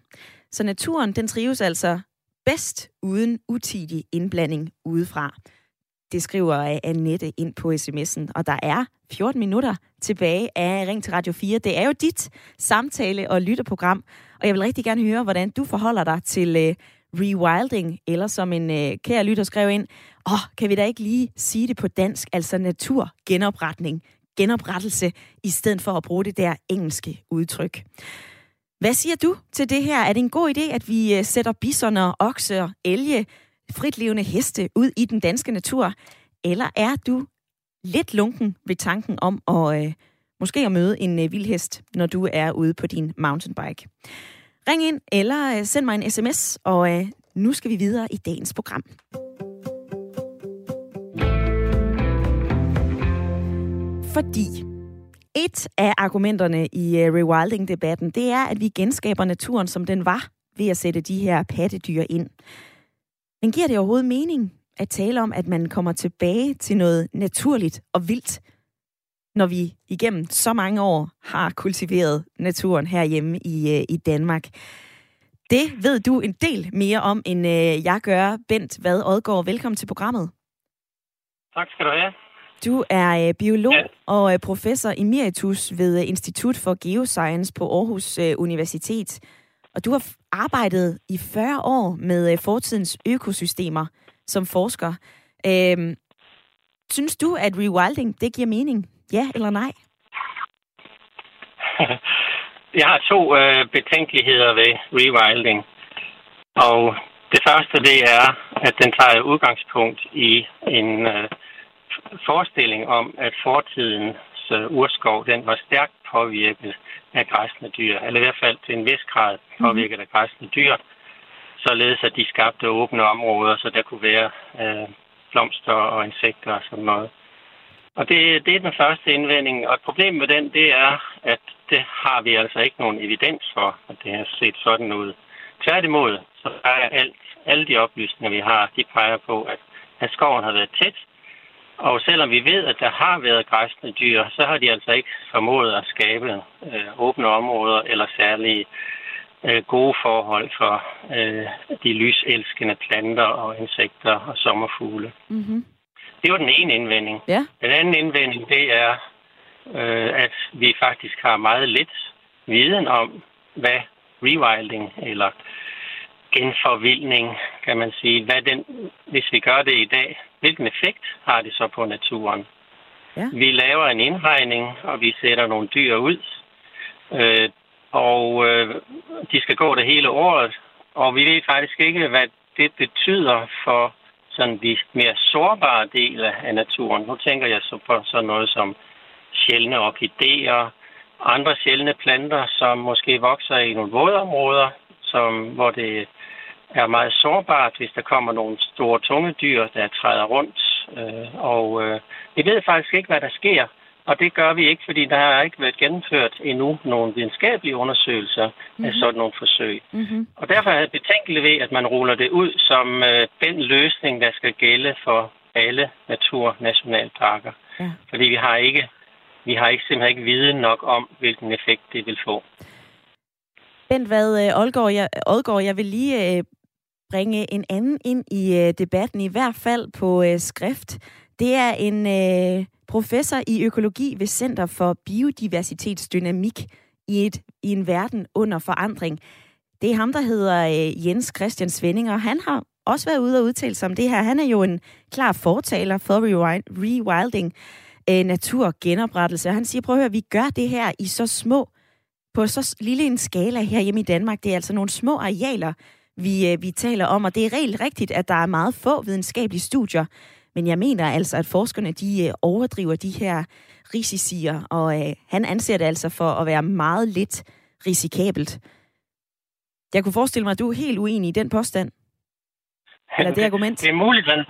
Så naturen, den trives altså bedst uden utidig indblanding udefra. Det skriver Annette ind på sms'en, og der er 14 minutter tilbage af Ring til Radio 4. Det er jo dit samtale- og lytterprogram, og jeg vil rigtig gerne høre, hvordan du forholder dig til uh, rewilding, eller som en uh, kære lytter skrev ind, åh, oh, kan vi da ikke lige sige det på dansk, altså naturgenopretning, genoprettelse, i stedet for at bruge det der engelske udtryk. Hvad siger du til det her? Er det en god idé, at vi uh, sætter bisoner, okser, elge, fritlevende heste ud i den danske natur? Eller er du lidt lunken ved tanken om at øh, måske at møde en øh, vildhest, når du er ude på din mountainbike? Ring ind eller øh, send mig en sms, og øh, nu skal vi videre i dagens program. Fordi et af argumenterne i øh, rewilding-debatten, det er, at vi genskaber naturen, som den var, ved at sætte de her pattedyr ind. Men giver det overhovedet mening at tale om, at man kommer tilbage til noget naturligt og vildt, når vi igennem så mange år har kultiveret naturen herhjemme i, øh, i Danmark? Det ved du en del mere om, end øh, jeg gør. Bent Vad Odgaard, velkommen til programmet. Tak skal du have. Du er øh, biolog ja. og professor emeritus ved Institut for Geoscience på Aarhus Universitet. Og du har arbejdet i 40 år med fortidens økosystemer som forsker. Øhm, synes du, at rewilding, det giver mening? Ja eller nej? Jeg har to øh, betænkeligheder ved rewilding. Og det første, det er, at den tager udgangspunkt i en øh, forestilling om, at fortidens øh, urskov, den var stærkt påvirket af græsne dyr, eller i hvert fald til en vis grad påvirket af græsne dyr, således at de skabte åbne områder, så der kunne være øh, blomster og insekter og sådan noget. Og det, det er den første indvending, og et problem med den, det er, at det har vi altså ikke nogen evidens for, at det har set sådan ud. Tværtimod, så er alt, alle de oplysninger, vi har, de peger på, at, at skoven har været tæt, og selvom vi ved, at der har været græsne dyr, så har de altså ikke formået at skabe øh, åbne områder eller særlige øh, gode forhold for øh, de lyselskende planter og insekter og sommerfugle. Mm-hmm. Det var den ene indvending. Ja. Den anden indvending, det er, øh, at vi faktisk har meget lidt viden om, hvad rewilding eller genforvildning, kan man sige, hvad den, hvis vi gør det i dag, hvilken effekt har det så på naturen? Ja. Vi laver en indhegning, og vi sætter nogle dyr ud, øh, og øh, de skal gå det hele året, og vi ved faktisk ikke, hvad det betyder for sådan de mere sårbare dele af naturen. Nu tænker jeg så på sådan noget som sjældne orkideer, andre sjældne planter, som måske vokser i nogle vådområder, som, hvor det er meget sårbart, hvis der kommer nogle store tunge dyr, der træder rundt. Øh, og øh, vi ved faktisk ikke, hvad der sker, og det gør vi ikke, fordi der har ikke været gennemført endnu nogle videnskabelige undersøgelser mm-hmm. af mhm. sådan nogle forsøg. Mm-hmm. Og derfor er det betænkeligt ved, at man ruller det ud som øh, den løsning, der skal gælde for alle naturnationalparker. Ja. Fordi vi har ikke vi har ikke simpelthen ikke viden nok om, hvilken effekt det vil få. Bent hvad, Oldgaard, jeg, Oldgaard, jeg vil lige øh, bringe en anden ind i øh, debatten, i hvert fald på øh, skrift. Det er en øh, professor i økologi ved Center for Biodiversitetsdynamik i, et, i en verden under forandring. Det er ham, der hedder øh, Jens Christian Svending, og han har også været ude og udtale sig om det her. Han er jo en klar fortaler for rewilding, øh, naturgenoprettelse. Og han siger, prøv at høre, vi gør det her i så små, på så lille en skala her hjemme i Danmark. Det er altså nogle små arealer, vi, øh, vi taler om, og det er helt rigtigt, at der er meget få videnskabelige studier, men jeg mener altså, at forskerne de øh, overdriver de her risicier, og øh, han anser det altså for at være meget lidt risikabelt. Jeg kunne forestille mig, at du er helt uenig i den påstand. Eller det argument. Det er muligt, han,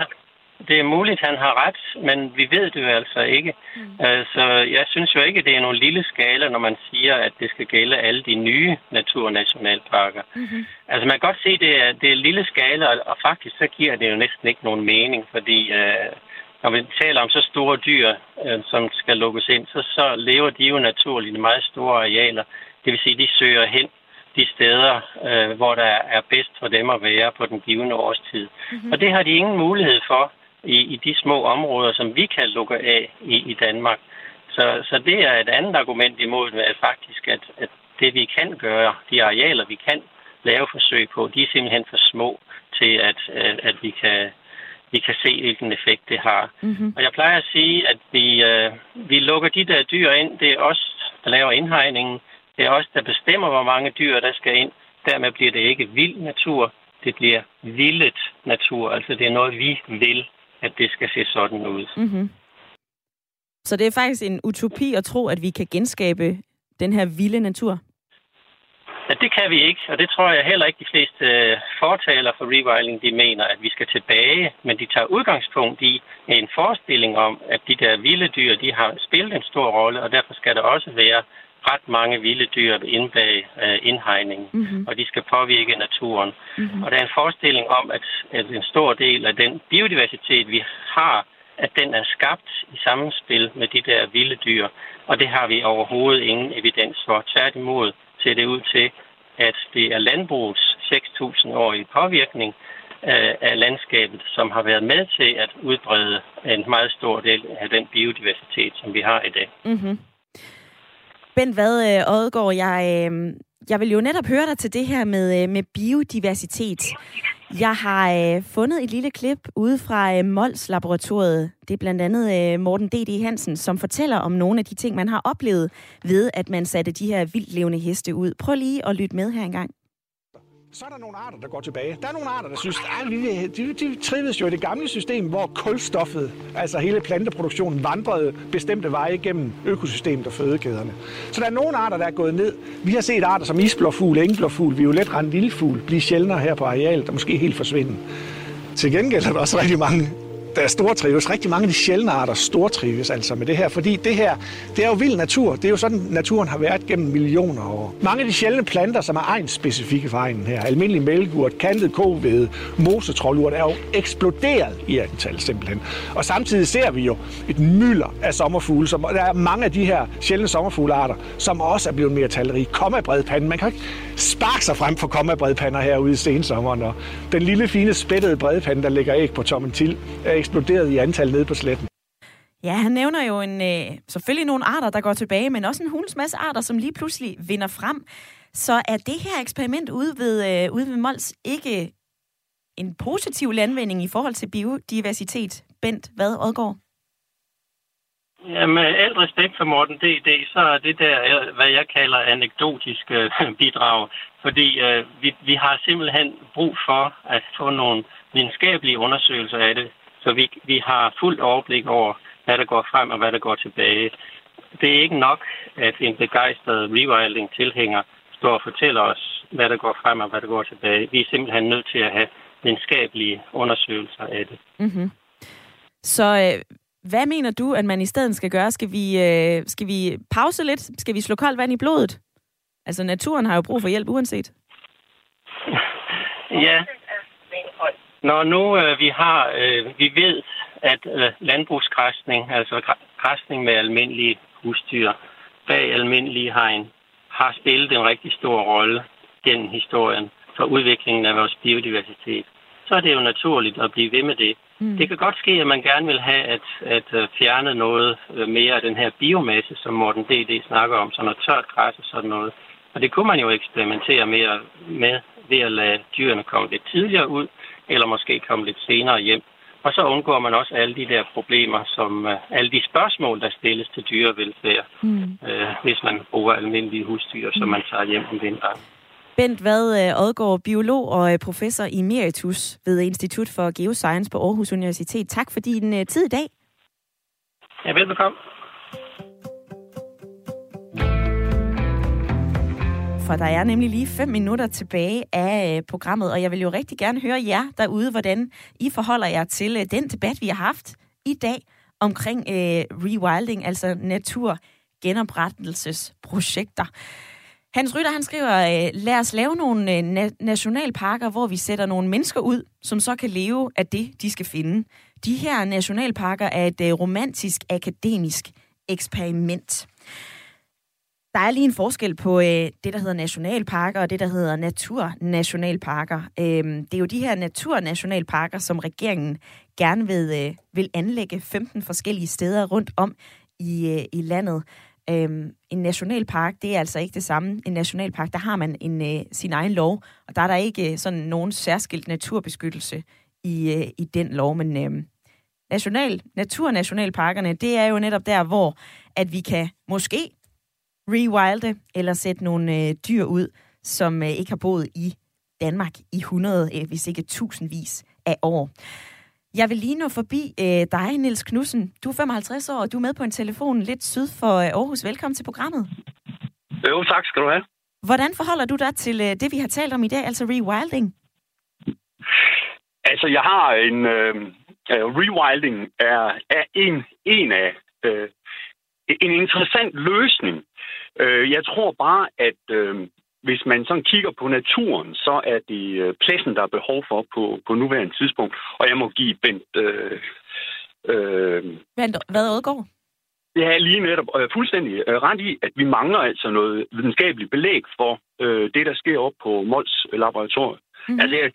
det er muligt, han har ret, men vi ved det jo altså ikke. Mm. Altså, jeg synes jo ikke, det er nogen lille skala, når man siger, at det skal gælde alle de nye naturnationalparker. Mm-hmm. Altså, man kan godt se, at det er, det er lille skala, og faktisk så giver det jo næsten ikke nogen mening, fordi øh, når vi taler om så store dyr, øh, som skal lukkes ind, så, så lever de jo naturligt i meget store arealer. Det vil sige, de søger hen de steder, øh, hvor der er bedst for dem at være på den givende årstid. Mm-hmm. Og det har de ingen mulighed for i, i de små områder, som vi kan lukke af i, i Danmark. Så, så det er et andet argument imod at faktisk, at, at det vi kan gøre, de arealer vi kan lave forsøg på, de er simpelthen for små til, at, at, at vi kan vi kan se, hvilken effekt det har. Mm-hmm. Og jeg plejer at sige, at vi, øh, vi lukker de der dyr ind. Det er os, der laver indhegningen. Det er os, der bestemmer, hvor mange dyr, der skal ind. Dermed bliver det ikke vild natur. Det bliver vildet natur. Altså det er noget, vi vil at det skal se sådan ud. Mm-hmm. Så det er faktisk en utopi at tro, at vi kan genskabe den her vilde natur? Ja, det kan vi ikke, og det tror jeg heller ikke de fleste uh, fortaler for rewilding, de mener, at vi skal tilbage, men de tager udgangspunkt i en forestilling om, at de der vilde dyr, de har spillet en stor rolle, og derfor skal der også være ret mange vilde dyr inde bag øh, indhegningen, mm-hmm. og de skal påvirke naturen. Mm-hmm. Og der er en forestilling om, at, at en stor del af den biodiversitet, vi har, at den er skabt i sammenspil med de der vilde dyr, og det har vi overhovedet ingen evidens for. Tværtimod ser det ud til, at det er landbrugets 6.000-årige påvirkning øh, af landskabet, som har været med til at udbrede en meget stor del af den biodiversitet, som vi har i dag. Mm-hmm. Bent hvad, øh, Odgaard, jeg, øh, jeg vil jo netop høre dig til det her med, øh, med biodiversitet. Jeg har øh, fundet et lille klip ude fra øh, Mols Laboratoriet. Det er blandt andet øh, Morten D.D. Hansen, som fortæller om nogle af de ting, man har oplevet ved, at man satte de her vildt levende heste ud. Prøv lige at lytte med her engang. Så er der nogle arter, der går tilbage. Der er nogle arter, der synes, at vi, de, de trives jo i det gamle system, hvor kulstoffet, altså hele planteproduktionen, vandrede bestemte veje gennem økosystemet og fødekæderne. Så der er nogle arter, der er gået ned. Vi har set arter som isblåfugl, engblåfugl, violetrand lillefugl blive sjældnere her på arealet og måske helt forsvinde. Til gengæld er der også rigtig mange der stortrives. Rigtig mange af de sjældne arter stortrives altså med det her, fordi det her, det er jo vild natur. Det er jo sådan, naturen har været gennem millioner år. Mange af de sjældne planter, som er egenspecifikke for egnen her, almindelig mælkeurt, kantet kovede, mosetrollurt, er jo eksploderet i antal simpelthen. Og samtidig ser vi jo et mylder af sommerfugle, som der er mange af de her sjældne sommerfuglearter, som også er blevet mere talrige. Kommabredpanden, man kan ikke sparke sig frem for kommabredpander herude i sensommeren, og den lille fine spættede bredpande, der ligger æg på tommen til, er eksploderet i antal nede på sletten. Ja, han nævner jo en, øh, selvfølgelig nogle arter, der går tilbage, men også en hulens masse arter, som lige pludselig vinder frem. Så er det her eksperiment ude ved, øh, ude ved Mols ikke en positiv landvinding i forhold til biodiversitet? Bent, hvad, Odgaard? Ja, med alt respekt for Morten D.D., så er det der, hvad jeg kalder anekdotisk øh, bidrag, fordi øh, vi, vi har simpelthen brug for at få nogle videnskabelige undersøgelser af det, så vi, vi har fuldt overblik over, hvad der går frem og hvad der går tilbage. Det er ikke nok, at en begejstret rewilding-tilhænger står og fortæller os, hvad der går frem og hvad der går tilbage. Vi er simpelthen nødt til at have videnskabelige undersøgelser af det. Mm-hmm. Så øh, hvad mener du, at man i stedet skal gøre? Skal vi, øh, skal vi pause lidt? Skal vi slå koldt vand i blodet? Altså, naturen har jo brug for hjælp uanset. Ja. Når nu øh, vi har, øh, vi ved, at øh, landbrugsgræsning, altså græsning med almindelige husdyr bag almindelige hegn, har spillet en rigtig stor rolle gennem historien for udviklingen af vores biodiversitet, så er det jo naturligt at blive ved med det. Mm. Det kan godt ske, at man gerne vil have at, at øh, fjerne noget øh, mere af den her biomasse, som Morten D.D. snakker om, sådan noget tørt græs og sådan noget. Og det kunne man jo eksperimentere mere med ved at lade dyrene komme lidt tidligere ud, eller måske komme lidt senere hjem. Og så undgår man også alle de der problemer, som uh, alle de spørgsmål, der stilles til dyrevelfærd, mm. uh, hvis man bruger almindelige husdyr, som man tager hjem om vinteren. Bent Vad Odgaard, biolog og professor emeritus ved Institut for Geoscience på Aarhus Universitet. Tak for din tid i dag. Ja, velbekomme. For der er nemlig lige fem minutter tilbage af programmet, og jeg vil jo rigtig gerne høre jer derude, hvordan I forholder jer til den debat, vi har haft i dag omkring øh, rewilding, altså naturgenoprettelsesprojekter. Hans Rytter, han skriver, øh, lad os lave nogle øh, na- nationalparker, hvor vi sætter nogle mennesker ud, som så kan leve af det, de skal finde. De her nationalparker er et øh, romantisk, akademisk eksperiment. Der er lige en forskel på øh, det, der hedder nationalparker, og det, der hedder naturnationalparker. Øhm, det er jo de her naturnationalparker, som regeringen gerne vil, øh, vil anlægge 15 forskellige steder rundt om i, øh, i landet. Øhm, en nationalpark, det er altså ikke det samme. En nationalpark, der har man en, øh, sin egen lov, og der er der ikke øh, sådan nogen særskilt naturbeskyttelse i, øh, i den lov, men øh, national, naturnationalparkerne, det er jo netop der, hvor at vi kan måske rewilde eller sætte nogle øh, dyr ud, som øh, ikke har boet i Danmark i 100, øh, hvis ikke tusindvis af år. Jeg vil lige nå forbi øh, dig, Niels Knudsen. Du er 55 år, og du er med på en telefon lidt syd for øh, Aarhus. Velkommen til programmet. Jo, tak skal du have. Hvordan forholder du dig til øh, det, vi har talt om i dag, altså rewilding? Altså, jeg har en... Øh, rewilding er, er en, en af... Øh, en interessant løsning. Øh, jeg tror bare, at... Øh, hvis man sådan kigger på naturen, så er det øh, pladsen, der er behov for på, på nuværende tidspunkt. Og jeg må give Bent... Øh, øh, hvad Odgaard? Ja, lige netop og jeg er fuldstændig øh, ret i, at vi mangler altså noget videnskabeligt belæg for øh, det, der sker op på Mols laboratorium. Mm-hmm. Altså, jeg,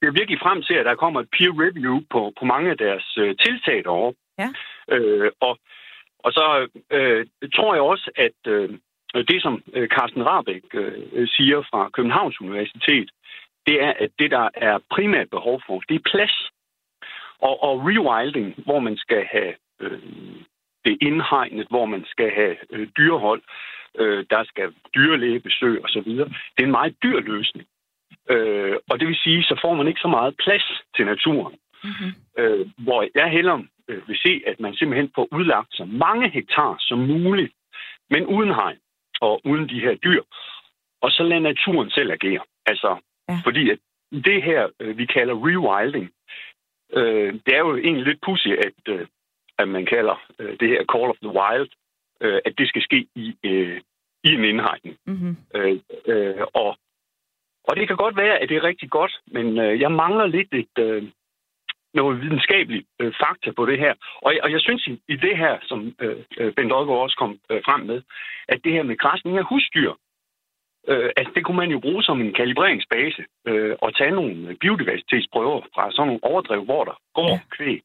jeg er virkelig frem til, at der kommer et peer review på, på mange af deres øh, tiltag derovre. Ja. Øh, og, og så øh, tror jeg også, at øh, det, som øh, Carsten Rabeck øh, siger fra Københavns Universitet, det er, at det, der er primært behov for, det er plads. Og, og rewilding, hvor man skal have øh, det indhegnet, hvor man skal have øh, dyrehold, øh, der skal dyrlægebesøg osv., det er en meget dyr løsning. Øh, og det vil sige, så får man ikke så meget plads til naturen. Mm-hmm. Øh, hvor jeg hellere øh, vil se, at man simpelthen får udlagt så mange hektar som muligt, men uden hegn og uden de her dyr. Og så lade naturen selv agere. Altså, ja. fordi at det her, øh, vi kalder rewilding, øh, det er jo egentlig lidt pussy, at, øh, at man kalder øh, det her Call of the Wild, øh, at det skal ske i, øh, i en indhegning. Mm-hmm. Øh, øh, og, og det kan godt være, at det er rigtig godt, men øh, jeg mangler lidt et, øh, noget videnskabeligt øh, fakta på det her. Og, og jeg synes i, i det her, som øh, øh Bent Olgaard også kom øh, frem med, at det her med græsning af husdyr, øh, altså det kunne man jo bruge som en kalibreringsbase øh, og tage nogle biodiversitetsprøver fra sådan nogle overdrev, hvor der går ja. kvæg.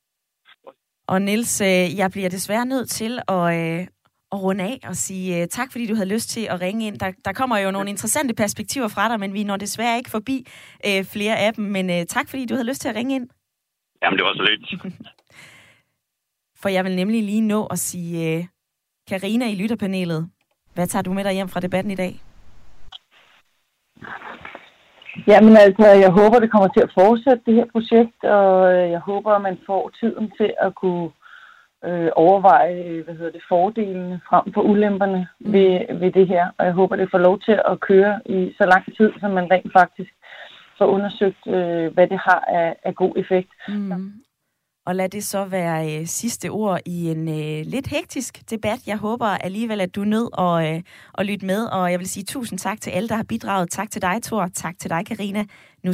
Og Nils, øh, jeg bliver desværre nødt til at, øh, at runde af og sige uh, tak, fordi du havde lyst til at ringe ind. Der, der kommer jo nogle interessante perspektiver fra dig, men vi når desværre ikke forbi uh, flere af dem. Men uh, tak, fordi du havde lyst til at ringe ind. Jamen, det var så lidt. For jeg vil nemlig lige nå at sige, Karina uh, i lytterpanelet, hvad tager du med dig hjem fra debatten i dag? Jamen altså, jeg håber, det kommer til at fortsætte det her projekt, og jeg håber, at man får tiden til at kunne øh, overveje hvad hedder det, fordelene frem for ulemperne mm. ved, ved det her. Og jeg håber, det får lov til at køre i så lang tid, som man rent faktisk får undersøgt, øh, hvad det har af, af god effekt. Mm. Og lad det så være øh, sidste ord i en øh, lidt hektisk debat. Jeg håber alligevel, at du er nød at, øh, at lytte med, og jeg vil sige tusind tak til alle, der har bidraget. Tak til dig, Thor. Tak til dig, Karina. Nu